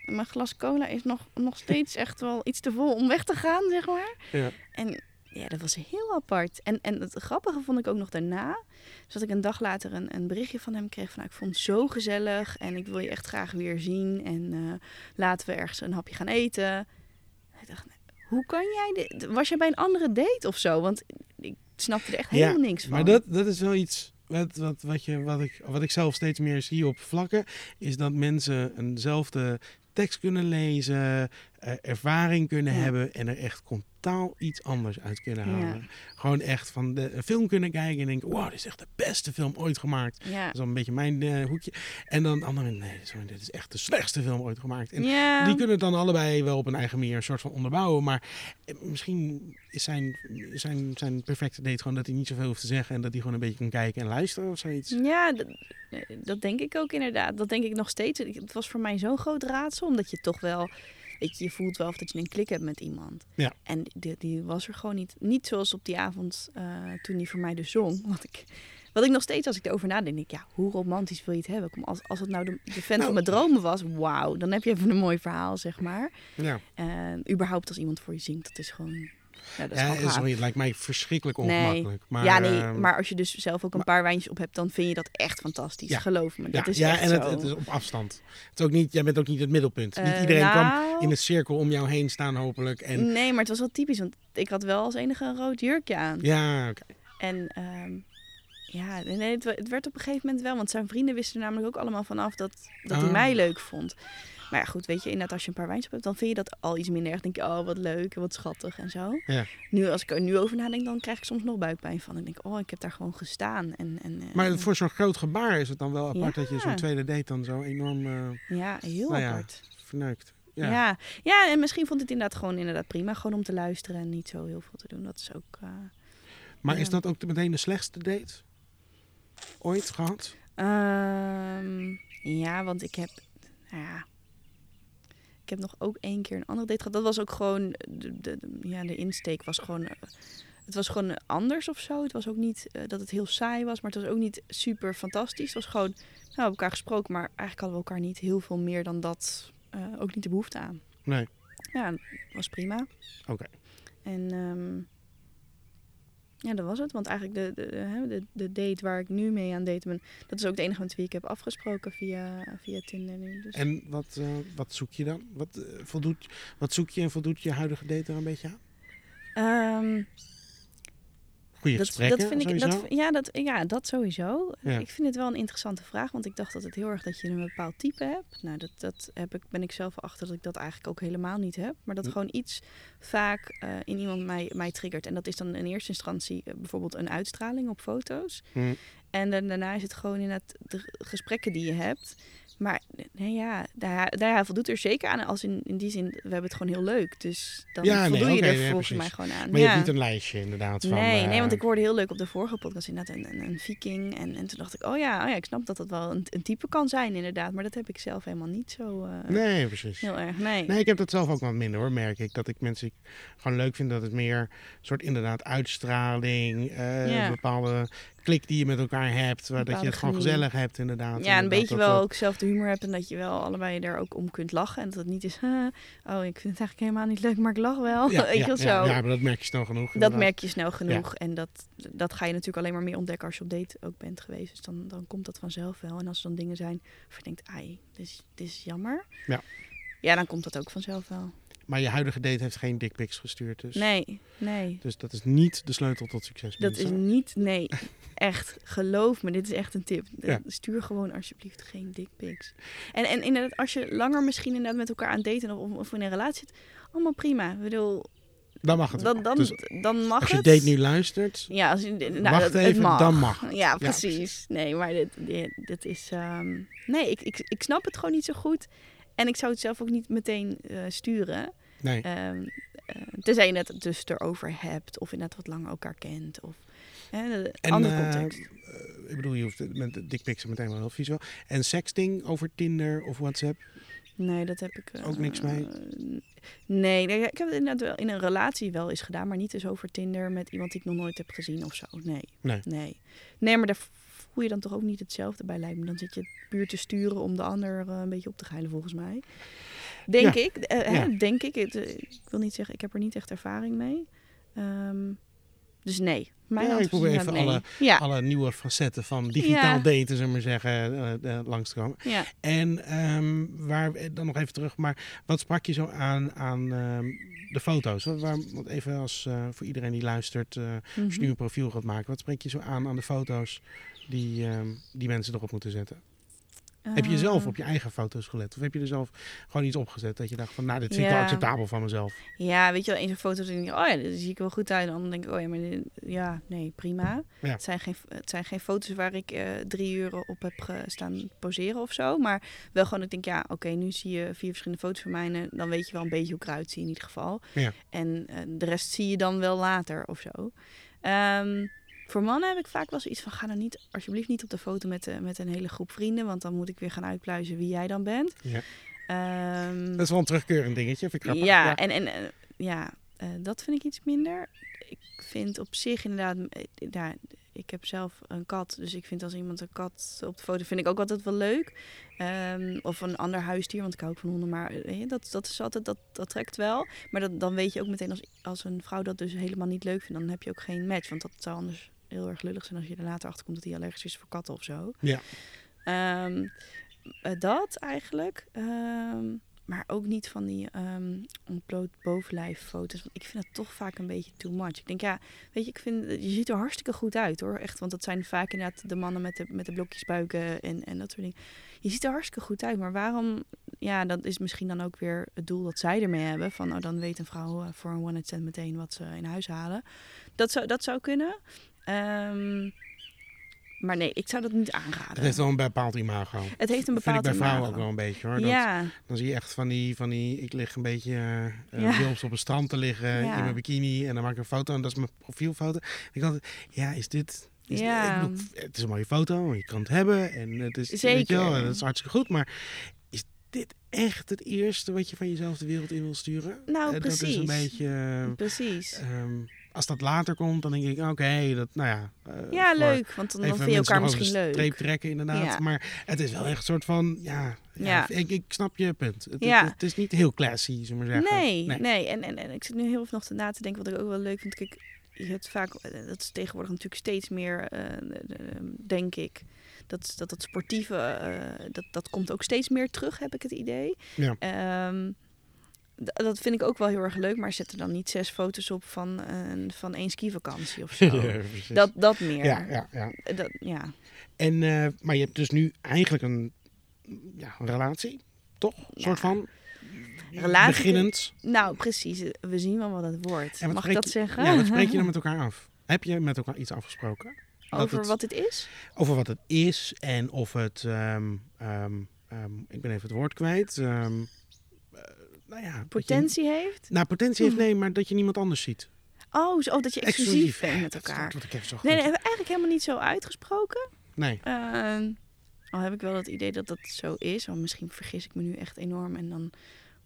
mijn, glas cola is nog, nog steeds echt wel iets te vol om weg te gaan, zeg maar. Ja. En ja, dat was heel apart. En, en het grappige vond ik ook nog daarna, dus dat ik een dag later een, een berichtje van hem kreeg van, nou, ik vond het zo gezellig en ik wil je echt graag weer zien en eh, laten we ergens een hapje gaan eten. Ik dacht, hoe kan jij dit? Was jij bij een andere date of zo? Want ik snapte er echt Ja, helemaal niks van. Maar dat, dat is wel iets wat, wat, wat, je, wat, ik, wat ik zelf steeds meer zie op vlakken. Is dat mensen eenzelfde tekst kunnen lezen, eh, ervaring kunnen Ja. hebben en er echt totaal iets anders uit kunnen Ja. halen. Gewoon echt van de, een film kunnen kijken en denken, wow, dit is echt de beste film ooit gemaakt. ja. Dat is een beetje mijn eh, hoekje. En dan anderen, nee, sorry, dit is echt de slechtste film ooit gemaakt. En ja. die kunnen het dan allebei wel op een eigen manier een soort van onderbouwen. Maar eh, misschien is zijn, zijn, zijn perfecte date gewoon dat hij niet zoveel hoeft te zeggen. En dat hij gewoon een beetje kan kijken en luisteren of zoiets. Ja, dat, eh, dat denk ik ook inderdaad. Dat denk ik nog steeds. Het was voor mij zo'n groot raadsel, omdat je toch wel... Weet je, je voelt wel of dat je een klik hebt met iemand. Ja. En die, die was er gewoon niet. Niet zoals op die avond eh, toen die voor mij dus zong. Wat ik, wat ik nog steeds, als ik erover nadenk, denk ik... Ja, hoe romantisch wil je het hebben? Kom, als, als het nou de, de vent Nou. van mijn dromen was, wauw. Dan heb je even een mooi verhaal, zeg maar. Ja, En überhaupt als iemand voor je zingt, dat is gewoon... Ja, dat is ja sorry, het lijkt mij verschrikkelijk Nee. ongemakkelijk. Maar, ja, nee, ehm, maar als je dus zelf ook een maar- paar wijntjes op hebt, dan vind je dat echt fantastisch. Ja. Geloof me, ja, dat is ja echt en het, het is op afstand. Het is ook niet, jij bent ook niet het middelpunt. niet Eh, iedereen kan nou, in een cirkel om jou heen staan hopelijk. En, Nee, maar het was wel typisch, want ik had wel als enige een rood jurkje aan. ja, oké. En ehm, ja, nee, het, het werd op een gegeven moment wel, want zijn vrienden wisten er namelijk ook allemaal vanaf dat, dat hij Ah. mij leuk vond. Maar ja, goed, weet je, inderdaad, als je een paar wijntjes op hebt, dan vind je dat al iets minder erg. Dan denk je, oh, wat leuk en wat schattig en zo. Ja. Nu, als ik er nu over nadenk, dan krijg ik soms nog buikpijn van. En denk oh, ik heb daar gewoon gestaan. En, en, eh, Maar voor zo'n groot gebaar is het dan wel apart Ja. dat je zo'n tweede date dan zo enorm eh, ja, heel nou ja, verneukt. Ja. Ja. Ja. en misschien vond het inderdaad gewoon inderdaad prima. Gewoon om te luisteren en niet zo heel veel te doen. Dat is ook... eh, Maar is dat ook meteen de slechtste date ooit gehad? Ehm, ja, want ik heb... nou Ja, ik heb nog ook één keer een andere date gehad. Dat was ook gewoon... De, de, de- ja, de insteek was gewoon... eh, het was gewoon anders of zo. Het was ook niet eh, dat het heel saai was, maar het was ook niet super fantastisch. Het was gewoon, nou, we hebben elkaar gesproken, maar eigenlijk hadden we elkaar niet heel veel meer dan dat. eh, ook niet de behoefte aan. Nee. Ja, was prima. Oké. En ehm, ja, dat was het. Want eigenlijk de, de, de, de, date waar ik nu mee aan daten ben, dat is ook de enige met wie ik heb afgesproken via, via Tinder nu. Dus. En wat, eh, wat zoek je dan? Wat, eh, voldoet, wat zoek je en voldoet je huidige date er een beetje aan? Ehm, Goede dat, gesprekken, dat vind ik, sowieso? dat, ja, dat, ja, dat sowieso. Ja. Ik vind het wel een interessante vraag, want ik dacht dat het heel erg dat je een bepaald type hebt. Nou, dat, dat heb ik, ben ik zelf achter dat ik dat eigenlijk ook helemaal niet heb. Maar dat Hm. gewoon iets vaak eh, in iemand mij, mij triggert. En dat is dan in eerste instantie eh, bijvoorbeeld een uitstraling op foto's. Hm. En dan, daarna is het gewoon inderdaad de gesprekken die je hebt. Maar nee, ja, daar, daar voldoet er zeker aan. Als in, in die zin, we hebben het gewoon heel leuk. Dus dan Ja, nee, je er nee, volgens mij gewoon aan. Maar je ja. hebt niet een lijstje inderdaad van... Nee, nee, eh, want ik hoorde heel leuk op de vorige podcast inderdaad een, een, een viking. En, en toen dacht ik, oh ja, oh ja, ik snap dat dat wel een, een type kan zijn inderdaad. Maar dat heb ik zelf helemaal niet zo eh, Nee, precies. heel erg. Nee. Nee, ik heb dat zelf ook wat minder hoor, merk ik. Dat ik mensen gewoon leuk vind dat het meer soort inderdaad uitstraling, eh, Ja. bepaalde klik die je met elkaar hebt, waar dat je het gewoon chemie. gezellig hebt inderdaad. ja, een beetje dat wel dat- ook zelf de humor hebt en dat je wel allebei er ook om kunt lachen. En dat het niet is, oh, ik vind het eigenlijk helemaal niet leuk, maar ik lach wel. Ja, ja, zo. ja, ja, maar dat merk je snel genoeg. Dat merk je snel genoeg. En dat, dat ga je natuurlijk alleen maar meer ontdekken als je op date ook bent geweest. Dus dan, dan komt dat vanzelf wel. En als er dan dingen zijn waarvan je denkt, ai, dit is, dit is jammer. Ja. Ja, dan komt dat ook vanzelf wel. Maar je huidige date heeft geen dickpics gestuurd, dus, Nee, nee. dus dat is niet de sleutel tot succes. Dat is niet, nee, echt, geloof me, dit is echt een tip. Ja. Stuur gewoon alsjeblieft geen dickpics. En, en inderdaad, als je langer misschien inderdaad met elkaar aan daten of, of in een relatie zit, allemaal prima. Ik bedoel, Dan mag het dan, dan, Dus dan mag als je het. date nu luistert, Ja, als je, nou, Wacht dat, even, mag. dan mag het. Ja, Ja, precies. nee, maar dit, dit, dit is... ehm, nee, ik, ik, ik snap het gewoon niet zo goed. En ik zou het zelf ook niet meteen eh, sturen. nee. Eh, tenzij je het dus erover hebt. Of inderdaad wat langer elkaar kent. Of hè, de En andere eh, context. ik bedoel, je hoeft met de dickpics meteen wel heel visueel. En sexting over Tinder of WhatsApp? Nee, dat heb ik... Ook niks mee? nee, nee, ik heb het inderdaad wel in een relatie wel eens gedaan, maar niet dus over Tinder met iemand die ik nog nooit heb gezien of zo. Nee. Nee. Nee. Nee, maar daar voel je dan toch ook niet hetzelfde bij lijkt me. Dan zit je puur te sturen om de ander eh, een beetje op te geilen volgens mij. Denk Ja. ik. eh, Ja. denk ik. Het, eh, ik wil niet zeggen, ik heb er niet echt ervaring mee. Ehm, dus nee. Mijn Ja, ik probeer even inderdaad nee. Ja. Alle nieuwe facetten van digitaal Ja. daten, zullen we maar zeggen, eh, eh, langs te komen. ja. En ehm, waar, dan nog even terug, maar wat sprak je zo aan, aan ehm, de foto's? Wat, waar, want even als eh, voor iedereen die luistert, eh, als je Mhm. nu een profiel gaat maken, wat spreek je zo aan aan de foto's die, ehm, die mensen erop moeten zetten? Heb je zelf Eh, op je eigen foto's gelet? Of heb je er zelf gewoon iets opgezet dat je dacht van, nou, dit vind ik Ja. wel acceptabel van mezelf? Ja, weet je wel, eens een foto denk ik, oh ja, daar zie ik wel goed uit. En dan denk ik, oh ja, maar dit- ja, nee, prima. Ja. Het, zijn geen, het zijn geen foto's waar ik eh, drie uur op heb gestaan poseren of zo. Maar wel gewoon, ik denk, ja, oké, nu zie je vier verschillende foto's van mij. En dan weet je wel een beetje hoe ik eruit zie in ieder geval. Ja. En eh, de rest zie je dan wel later of zo. Ehm, voor mannen heb ik vaak wel zoiets van, ga dan niet, alsjeblieft niet op de foto met, de, met een hele groep vrienden. Want dan moet ik weer gaan uitpluizen wie jij dan bent. Ja. Ehm, Dat is wel een terugkerend dingetje, vind ik grappig. ja, en, en eh, ja, eh, dat vind ik iets minder. Ik vind op zich inderdaad, eh, ja, ik heb zelf een kat, dus ik vind als iemand een kat op de foto vind ik ook altijd wel leuk. Ehm, of een ander huisdier, want ik hou ook van honden, maar eh, dat, dat is altijd, dat, dat trekt wel. Maar dat, dan weet je ook meteen als, als een vrouw dat dus helemaal niet leuk vindt, dan heb je ook geen match, want dat zou anders heel erg lullig zijn als je er later achter komt dat hij allergisch is voor katten of zo. Ja. Ehm, eh, dat eigenlijk. Ehm, maar ook niet van die ehm ontbloot bovenlijf foto's. Want ik vind het toch vaak een beetje too much. Ik denk, ja, weet je, ik vind, je ziet er hartstikke goed uit hoor. Echt, want dat zijn vaak inderdaad de mannen met de, met de blokjes buiken en, en dat soort dingen. Je ziet er hartstikke goed uit. Maar waarom, ja, dat is misschien dan ook weer het doel dat zij ermee hebben. Van, oh, dan weet een vrouw eh, voor een one night stand meteen wat ze in huis halen. Dat zou, dat zou kunnen. Ehm, maar nee, ik zou dat niet aanraden. Het heeft wel een bepaald imago. Het heeft een bepaald ik bij vrouwen imago. ook wel een beetje hoor. Dat, Ja, Dan zie je echt van die, van die ik lig een beetje eh Ja. wils op een strand te liggen Ja. in mijn bikini en dan maak ik een foto en dat is mijn profielfoto. Ik dacht, ja, is dit... Is Ja. bedoel, het is een mooie foto, je kan het hebben en het is, Weet je Zeker. wel, en dat is hartstikke goed, maar is dit echt het eerste wat je van jezelf de wereld in wil sturen? Nou, Eh, Dat is precies. een beetje... eh, precies. ehm, als dat later komt, dan denk ik, oké, dat, nou ja... eh, Ja, leuk, want dan, dan vind je elkaar misschien leuk. streep trekken, inderdaad. Ja. Maar het is wel echt een soort van, ja... ja, Ja. Ik, ik snap je punt. Het, Ja. het, het is niet heel classy, zullen we maar zeggen. Nee, nee. En, en, en ik zit nu heel even nog te na te denken, wat ik ook wel leuk vind. Kijk, je hebt vaak, eh, dat is tegenwoordig natuurlijk steeds meer, eh, denk ik, dat dat, dat sportieve, dat, dat komt ook steeds meer terug, heb ik het idee. Ja. Ehm, dat vind ik ook wel heel erg leuk, maar zet er dan niet zes foto's op van, een van één skivakantie of zo. Ja, dat, dat meer. ja, ja, ja. Eh, Dat, ja. En, eh, maar je hebt dus nu eigenlijk een, ja, een relatie, toch? Een Ja. soort van... Relatie- Beginnend. Nou, precies. We zien wel wat het wordt. Mag ik dat je- zeggen? Ja, wat spreek je dan met elkaar af? Heb je met elkaar iets afgesproken? Over het- wat het is? Over wat het is en of het... ehm, ehm, ehm, ik ben even het woord kwijt. Nou ja, dat je- Potentie heeft? nou, potentie heeft Hm. nee, maar dat je niemand anders ziet. Oh, zo, oh, dat je exclusief bent met Dat elkaar. zo Nee, nee, hebben we eigenlijk helemaal niet zo uitgesproken. nee. Ehm, al heb ik wel het idee dat dat zo is. Want misschien vergis ik me nu echt enorm. En dan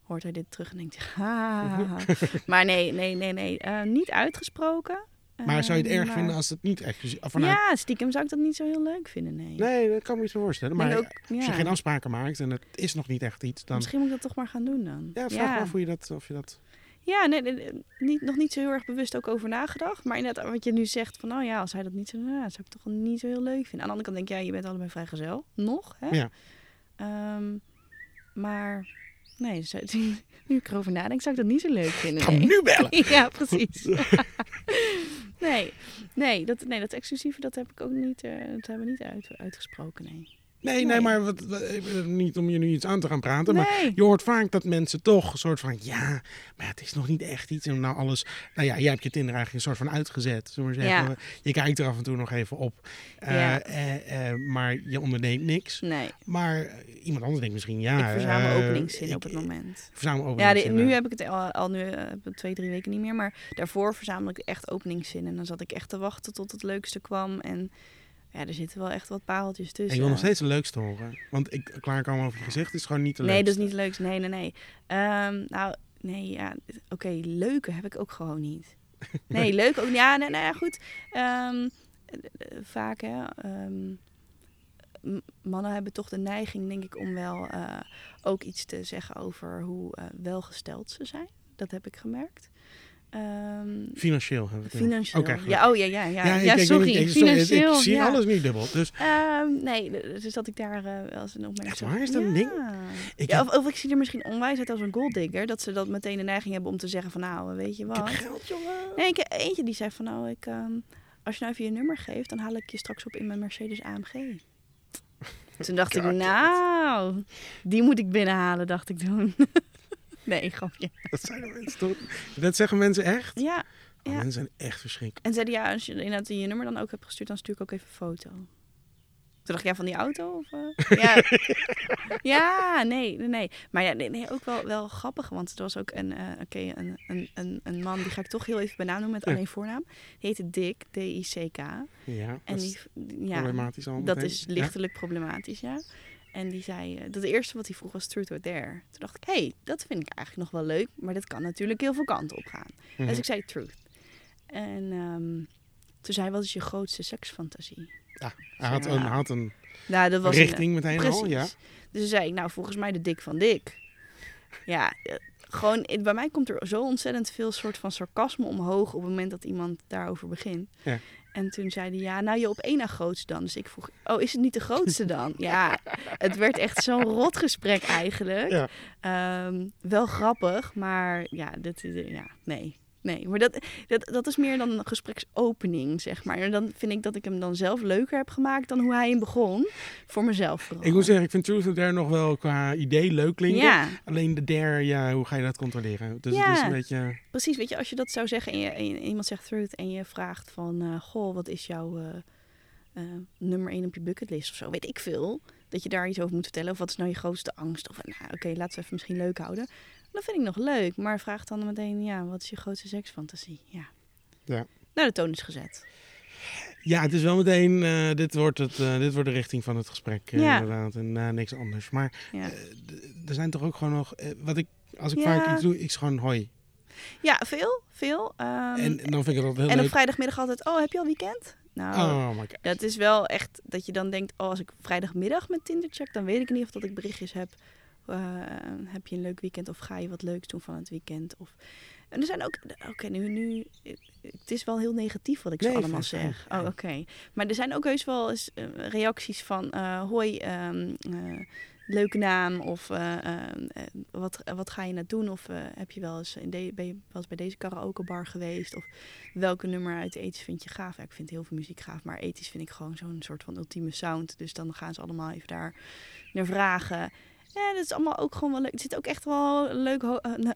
hoort hij dit terug en denkt hij... "Ha." maar nee, nee, nee, nee. eh, niet uitgesproken. Maar zou je het Eh, erg maar- vinden als het niet of vanuit- Ja, stiekem zou ik dat niet zo heel leuk vinden, nee. Nee, dat kan me iets voorstellen. Ik denk Maar ook, als je ja. geen afspraken maakt en het is nog niet echt iets, dan... Misschien moet ik dat toch maar gaan doen dan. Ja, vraag me af hoe je dat, of je dat... Ja, nee, niet, nog niet zo heel erg bewust ook over nagedacht. Maar inderdaad, wat je nu zegt van, oh ja, als hij dat niet zo nou, dat zou ik toch niet zo heel leuk vinden. Aan de andere kant denk ik, ja, je bent allebei vrijgezel. Nog, hè? Ja. Ehm, maar, nee, zou- nu ik erover nadenk, zou ik dat niet zo leuk vinden. Ga nee. nu bellen! ja, precies. nee, nee, dat, nee, dat exclusieve, dat heb ik ook niet, eh, dat hebben we niet uit, uitgesproken, nee. Nee, nee, Nee. maar wat, wat- niet om je nu iets aan te gaan praten, maar je hoort vaak dat mensen toch een soort van, ja, maar het is nog niet echt iets. En nou alles, nou ja, jij hebt je Tinder eigenlijk een soort van uitgezet, zullen we maar zeggen. Je kijkt er af en toe nog even op, Eh, eh, eh, maar je onderneemt niks. Nee, Maar iemand anders denkt misschien, ja. ik verzamel openingszinnen ik- op het moment. Verzamel Ja, de- nu heb ik het al, al nu, twee, drie weken niet meer. Maar daarvoor verzamelde ik echt openingszinnen. En dan zat ik echt te wachten tot het leukste kwam. En ja, er zitten wel echt wat pareltjes En tussen. ik wil nog steeds de leukste horen. Want ik klaarkomen over je gezicht is gewoon niet de Nee, dat is niet leuk. Nee, nee, nee. Ehm, nou, nee, ja. Oké, leuke heb ik ook gewoon niet. Nee, leuk ook. Ja, nee, nee, goed. Ehm, eh, eh, vaak, hè. ehm, mannen hebben toch de neiging, denk ik, om wel eh, ook iets te zeggen over hoe eh, welgesteld ze zijn. Dat heb ik gemerkt. Ehm, Financieel hebben we het. financieel. Oké, ja, oh ja, ja, ja. Ja, ik- ik sorry. niet- ik- ik- financieel. Ik zie ja. alles nu dubbel. Dus Ehm, nee, dus dat ik daar eh, wel eens een opmerking Echt waar? Is dat een ding? Ja. ik, Ja, heb, of, of ik zie er misschien onwijs uit als een golddigger. Dat ze dat meteen de neiging hebben om te zeggen van nou, weet je ik heb wat. geld, jongen. Nee, ik, eentje die zei van nou, ik, ehm, als je nou even je nummer geeft, dan haal ik je straks op in mijn Mercedes AMG. Toen dacht ik, nou, die moet ik binnenhalen, dacht ik toen. nee, grapje. Dat zijn mensen toch? Dat zeggen mensen echt? Ja, Oh, Ja. Mensen zijn echt verschrikkelijk. en zeiden ja, als je inderdaad je nummer dan ook hebt gestuurd, dan stuur ik ook even een foto. Toen dacht ik, ja, van die auto? Of, eh? ja. ja, nee, nee, nee. Maar ja, nee, nee, ook wel, wel grappig, want er was ook een, eh, oké, een, een, een, een man, die ga ik toch heel even noemen met alleen voornaam. Die heette Dick, D-I-C-K. Ja, En dat die, is ja, problematisch al dat meteen. is lichtelijk problematisch, ja. En die zei, eh, dat de eerste wat hij vroeg was truth or dare. Toen dacht ik, hé, hey, dat vind ik eigenlijk nog wel leuk, maar dat kan natuurlijk heel veel kanten op gaan. Mhm. Dus ik zei truth. En ehm, toen zei hij, wat is je grootste seksfantasie? Hij had Ja. een, had een Nou, dat was richting meteen Precies. al, ja. Dus toen zei ik, nou, volgens mij de dik van dik. Ja, eh, gewoon, eh, bij mij komt er zo ontzettend veel soort van sarcasme omhoog op het moment dat iemand daarover begint. Ja. En toen zei hij, ja, nou je op één na grootste dan. Dus ik vroeg, oh, is het niet de grootste dan? ja, het werd echt zo'n rot gesprek eigenlijk. Ja. Ehm, wel grappig, maar ja, dit, is- ja, nee. Nee, maar dat, dat, dat is meer dan een gespreksopening, zeg maar. En dan vind ik dat ik hem dan zelf leuker heb gemaakt dan hoe hij hem begon. Voor mezelf vooral. Ik moet zeggen, ik vind Truth or Dare nog wel qua idee leuk klinken. Ja, Alleen de dare, ja, hoe ga je dat controleren? Dus het Ja. is een beetje... precies. Weet je, als je dat zou zeggen en, je, en je- iemand zegt truth en je vraagt van... eh, goh, wat is jouw eh, eh, nummer 1 op je bucketlist of zo? Weet ik veel. Dat je daar iets over moet vertellen. Of wat is nou je grootste angst? Of nou, oké, laten we even misschien leuk houden. Dat vind ik nog leuk. Maar vraag dan meteen, ja, wat is je grootste seksfantasie? Ja. Ja. Nou, de toon is gezet. Ja, het is wel meteen, eh, dit, wordt het, eh, dit wordt de richting van het gesprek eh, Ja. inderdaad. En niks anders. Maar Ja, er zijn toch ook gewoon nog, wat ik, als ik Ja. vaak iets doe, ik is gewoon hoi. ja veel, veel. Ehm, en, en dan vind ik het altijd heel en op vrijdagmiddag altijd, oh, heb je al weekend? Nou, Oh my god. Dat is wel echt dat je dan denkt, oh, als ik vrijdagmiddag met Tinder check, dan weet ik ieder geval dat ik berichtjes heb. Eh, heb je een leuk weekend of ga je wat leuks doen van het weekend? Of... En er zijn ook, oké, nu, nu, het is wel heel negatief wat ik zo allemaal zeg. Oh, oké. Maar er zijn ook heus wel eens eh, reacties van, eh, hoi, eh, leuke naam of eh, ehm, eh, wat, wat ga je nou doen? Of eh, heb je wel eens, in de, ben je wel eens bij deze karaokebar geweest? Of welke nummer uit ethisch vind je gaaf? Ja, ik vind heel veel muziek gaaf, maar ethisch vind ik gewoon zo'n soort van ultieme sound. Dus dan gaan ze allemaal even daar naar vragen. Ja, dat is allemaal ook gewoon wel leuk. Er zit ook echt wel een leuk, eh,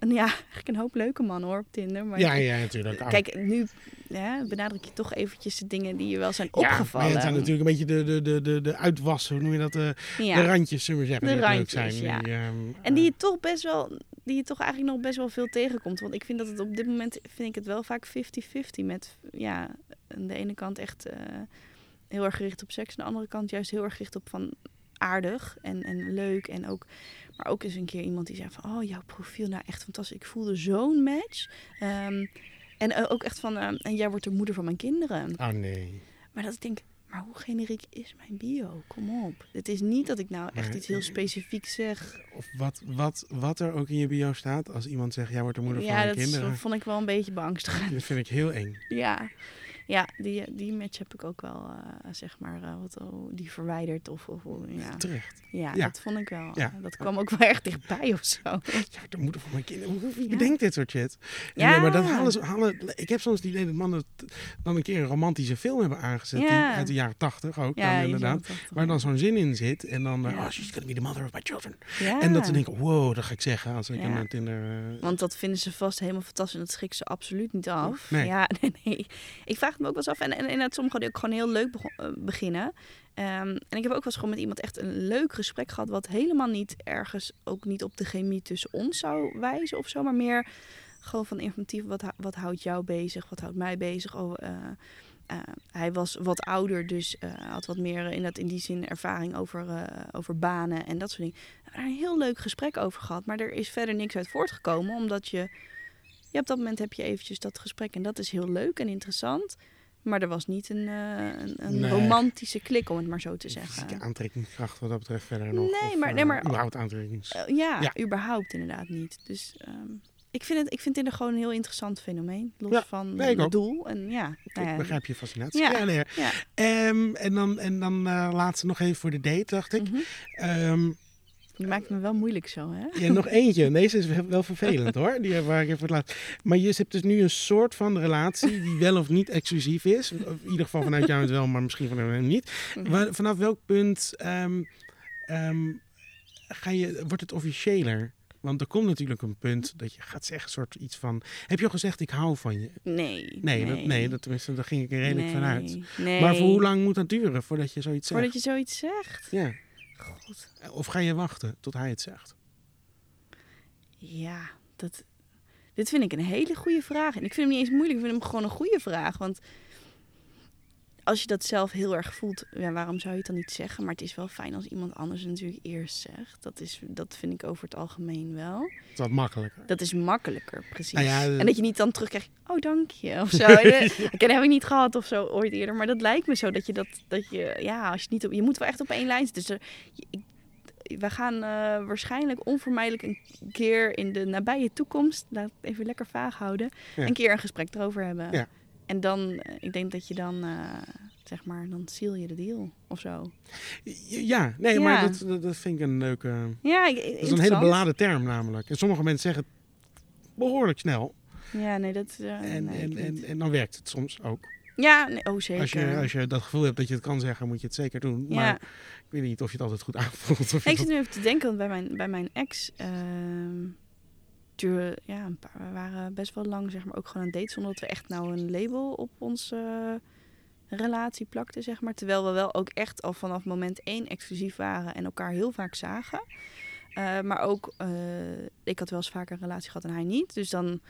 n- ja, eigenlijk een hoop leuke mannen hoor op Tinder. Maar Ja, ja, natuurlijk. Ah. Kijk, nu ja, benadruk je toch eventjes de dingen die je wel zijn opgevallen. ja, het zijn natuurlijk een beetje de, de, de, de, de uitwassen, hoe noem je dat? De, Ja. de randjes, zullen we zeggen, De ook leuk randjes, zijn. ja. Die, ehm, En die eh, je toch best wel, die je toch eigenlijk nog best wel veel tegenkomt. Want ik vind dat het op dit moment, vind ik het wel vaak 50-50. Met, ja, aan de ene kant echt eh, heel erg gericht op seks. Aan de andere kant juist heel erg gericht op van aardig en, en leuk. En ook, maar ook eens een keer iemand die zei van, oh, jouw profiel, nou echt fantastisch. Ik voelde zo'n match. Ehm, en eh, ook echt van, ehm, en jij wordt de moeder van mijn kinderen. Oh nee. Maar dat ik denk, maar hoe generiek is mijn bio? Kom op. Het is niet dat ik nou echt Maar- iets heel specifieks zeg. Of wat, wat, wat er ook in je bio staat, als iemand zegt, jij wordt de moeder ja, van mijn dat is- kinderen. vond ik wel een beetje beangstigend. Dat vind ik heel eng. ja, ja die, die match heb ik ook wel, eh, zeg maar, eh, wat, oh, die verwijderd. Of, of ja. Terecht. Ja, Ja. dat vond ik wel. Ja. Dat kwam ook wel erg dichtbij of zo. Ja, de moeder van mijn kinderen. Hoe- Ja. bedenkt dit soort shit? En, Ja. eh, Maar dat halen ze, halen, ik heb soms het idee dat mannen dan een keer een romantische film hebben aangezet. Die, uit de jaren tachtig ook Ja, dan inderdaad. zou het toch- Waar dan zo'n zin in zit. En dan, eh, oh, she's gonna be the mother of my children. Ja. En dat ze denken, wow, dat ga ik zeggen als ik eh, Want dat vinden ze vast helemaal fantastisch en dat schrikt ze absoluut niet af. Nee. Ja, nee, nee. Ik vraag het me ook wel eens af. En, dat sommigen die ook gewoon heel leuk eh, beginnen. Ehm, en ik heb ook wel eens gewoon met iemand echt een leuk gesprek gehad... wat helemaal niet ergens, ook niet op de chemie tussen ons zou wijzen of zo... maar meer gewoon van informatief, wat, wat houdt jou bezig, wat houdt mij bezig... Oh, eh, eh, hij was wat ouder, dus had wat meer in, dat, in die zin ervaring over, over banen en dat soort dingen. We daar een heel leuk gesprek over gehad, maar er is verder niks uit voortgekomen, omdat je, ja, op dat moment heb je eventjes dat gesprek en dat is heel leuk en interessant. Maar er was niet een, een, een Nee. romantische klik, om het maar zo te Fysieke zeggen. aantrekkingskracht wat dat betreft verder nog. Nee, of, maar- eh, nee, maar- überhaupt aantrekt. Eh, ja, Ja. überhaupt inderdaad niet. Dus ehm, ik, vind het, ik vind gewoon een heel interessant fenomeen. Los Ja, van nee, het doel. En ja, nou ja, Ik begrijp je fascinatie. Ja. Nee. Ehm, en dan, en dan eh, laatste nog even voor de date, dacht ik. Ehm, Je maakt me wel moeilijk zo, hè? ja, nog eentje. Deze is wel vervelend hoor. Die waar ik even laat. Maar je hebt dus nu een soort van relatie die wel of niet exclusief is. In ieder geval vanuit jou het wel, maar misschien vanuit hem niet. Mhm. Waar- vanaf welk punt ehm, ehm, ga je, wordt het officiëler? Want er komt natuurlijk een punt dat je gaat zeggen, soort iets van. Heb je al gezegd, ik hou van je? Nee. Nee, Dat, nee dat, tenminste, daar ging ik er redelijk nee, vanuit. Nee. Maar voor hoe lang moet dat duren voordat je zoiets zegt? Voordat je zoiets zegt? Ja. Of ga je wachten tot hij het zegt? Ja, dat... Dit vind ik een hele goede vraag. En ik vind hem niet eens moeilijk. Ik vind hem gewoon een goede vraag. Want als je dat zelf heel erg voelt, ja, waarom zou je het dan niet zeggen? Maar het is wel fijn als iemand anders het natuurlijk eerst zegt. Dat, is, dat vind ik over het algemeen wel. Het is wat makkelijker. Dat is makkelijker, precies. Nou ja, de- En dat je niet dan terugkrijgt, oh dank je, of zo. En, eh, Ik heb ik niet gehad of zo ooit eerder. Maar dat lijkt me zo dat je dat, dat je, ja, als je niet op, je moet wel echt op één lijn zitten. Dus er, ik, we gaan eh, waarschijnlijk onvermijdelijk een keer in de nabije toekomst, laat het even lekker vaag houden, Ja. een keer een gesprek erover hebben. Ja. En dan, eh, ik denk dat je dan, eh, zeg maar, dan seal je de deal of zo. Ja, nee, Ja. maar dat, dat, dat vind ik een leuke. Ja, Dat is een hele beladen term namelijk. En sommige mensen zeggen het behoorlijk snel. Ja, nee, dat. eh, En, nee, en, en, dan werkt het soms ook. ja, nee, oh zeker. Als je, als je dat gevoel hebt dat je het kan zeggen, moet je het zeker doen. Maar ja. ik weet niet of je het altijd goed aanvoelt. Of Ik zit nu even te denken, want bij mijn, bij mijn ex ehm duurde, ja, een paar, we waren best wel lang zeg maar ook gewoon aan het daten zonder dat we echt nou een label op onze eh, relatie plakten, zeg maar. Terwijl we wel ook echt al vanaf moment één exclusief waren en elkaar heel vaak zagen. Eh, maar ook, eh, ik had wel eens vaker een relatie gehad en hij niet. Dus dan,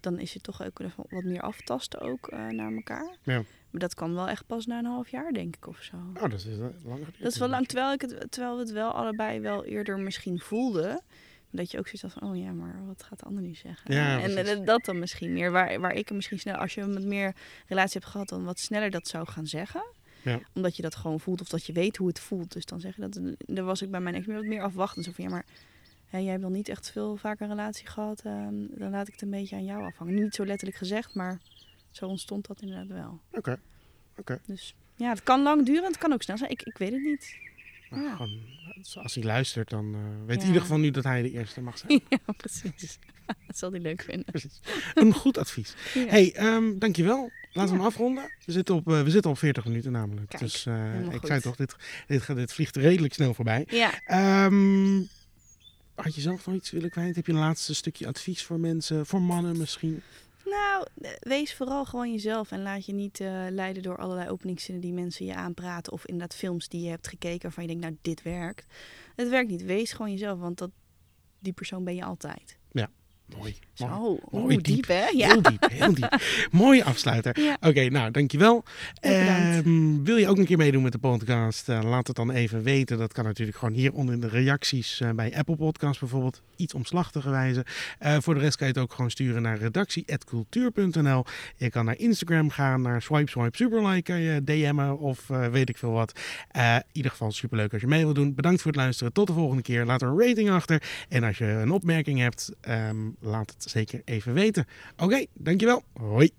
dan is het toch ook even wat meer aftasten ook naar elkaar. Ja. Maar dat kan wel echt pas na een half jaar, denk ik, of zo. Oh, dat is langer. Dat is wel lang, terwijl, ik het, terwijl we het wel allebei wel eerder misschien voelden. Dat je ook zoiets had van, oh ja, maar wat gaat de ander nu zeggen? Ja, en dat dan misschien meer. Waar, waar ik misschien snel, als je met meer relatie hebt gehad, dan wat sneller dat zou gaan zeggen. Ja. Omdat je dat gewoon voelt of dat je weet hoe het voelt. Dus dan zeg je dat. Daar was ik bij mijn ex meer wat meer afwachtend. Zo van, ja, maar hè, jij hebt wel niet echt veel vaker een relatie gehad. ehm, dan laat ik het een beetje aan jou afhangen. Niet zo letterlijk gezegd, maar zo ontstond dat inderdaad wel. Oké. Dus ja, het kan lang duren, het kan ook snel zijn. Ik, ik weet het niet. Maar Ja. gewoon, als hij luistert, dan eh, weet Ja. in ieder geval nu dat hij de eerste mag zijn. ja, precies. dat zal hij leuk vinden. Precies. Een goed advies. Ja. hey, ehm, dankjewel. Laten we hem afronden. We zitten op, eh, we zitten op 40 minuten namelijk. Kijk, dus eh, ik zei toch, dit, dit, dit vliegt redelijk snel voorbij. Ja, Ehm, had je zelf nog iets willen kwijt? Heb je een laatste stukje advies voor mensen, voor mannen misschien? Nou, eh, wees vooral gewoon jezelf en laat je niet eh, leiden door allerlei openingszinnen die mensen je aanpraten. Of inderdaad films die je hebt gekeken waarvan je denkt, nou, dit werkt. Het werkt niet. Wees gewoon jezelf, want dat, die persoon ben je altijd. Mooi. Zo, mooi. oeh, Mooi diep, diep. hè? Ja. Heel diep, heel diep. Mooie afsluiter. Ja. Oké, nou, dankjewel. Ehm, wil je ook een keer meedoen met de podcast? Eh, laat het dan even weten. Dat kan natuurlijk gewoon hier onder in de reacties eh, bij Apple Podcasts bijvoorbeeld. Iets omslachtige wijze. Eh, voor de rest kan je het ook gewoon sturen naar redactie.cultuur.nl. Je kan naar Instagram gaan, naar swipe swipe superlike. Kan je DM'en of eh, weet ik veel wat. Eh, in ieder geval superleuk als je mee wilt doen. Bedankt voor het luisteren. Tot de volgende keer. Laat een rating achter. En als je een opmerking hebt, ehm, laat het zeker even weten. Oké, dankjewel. Hoi.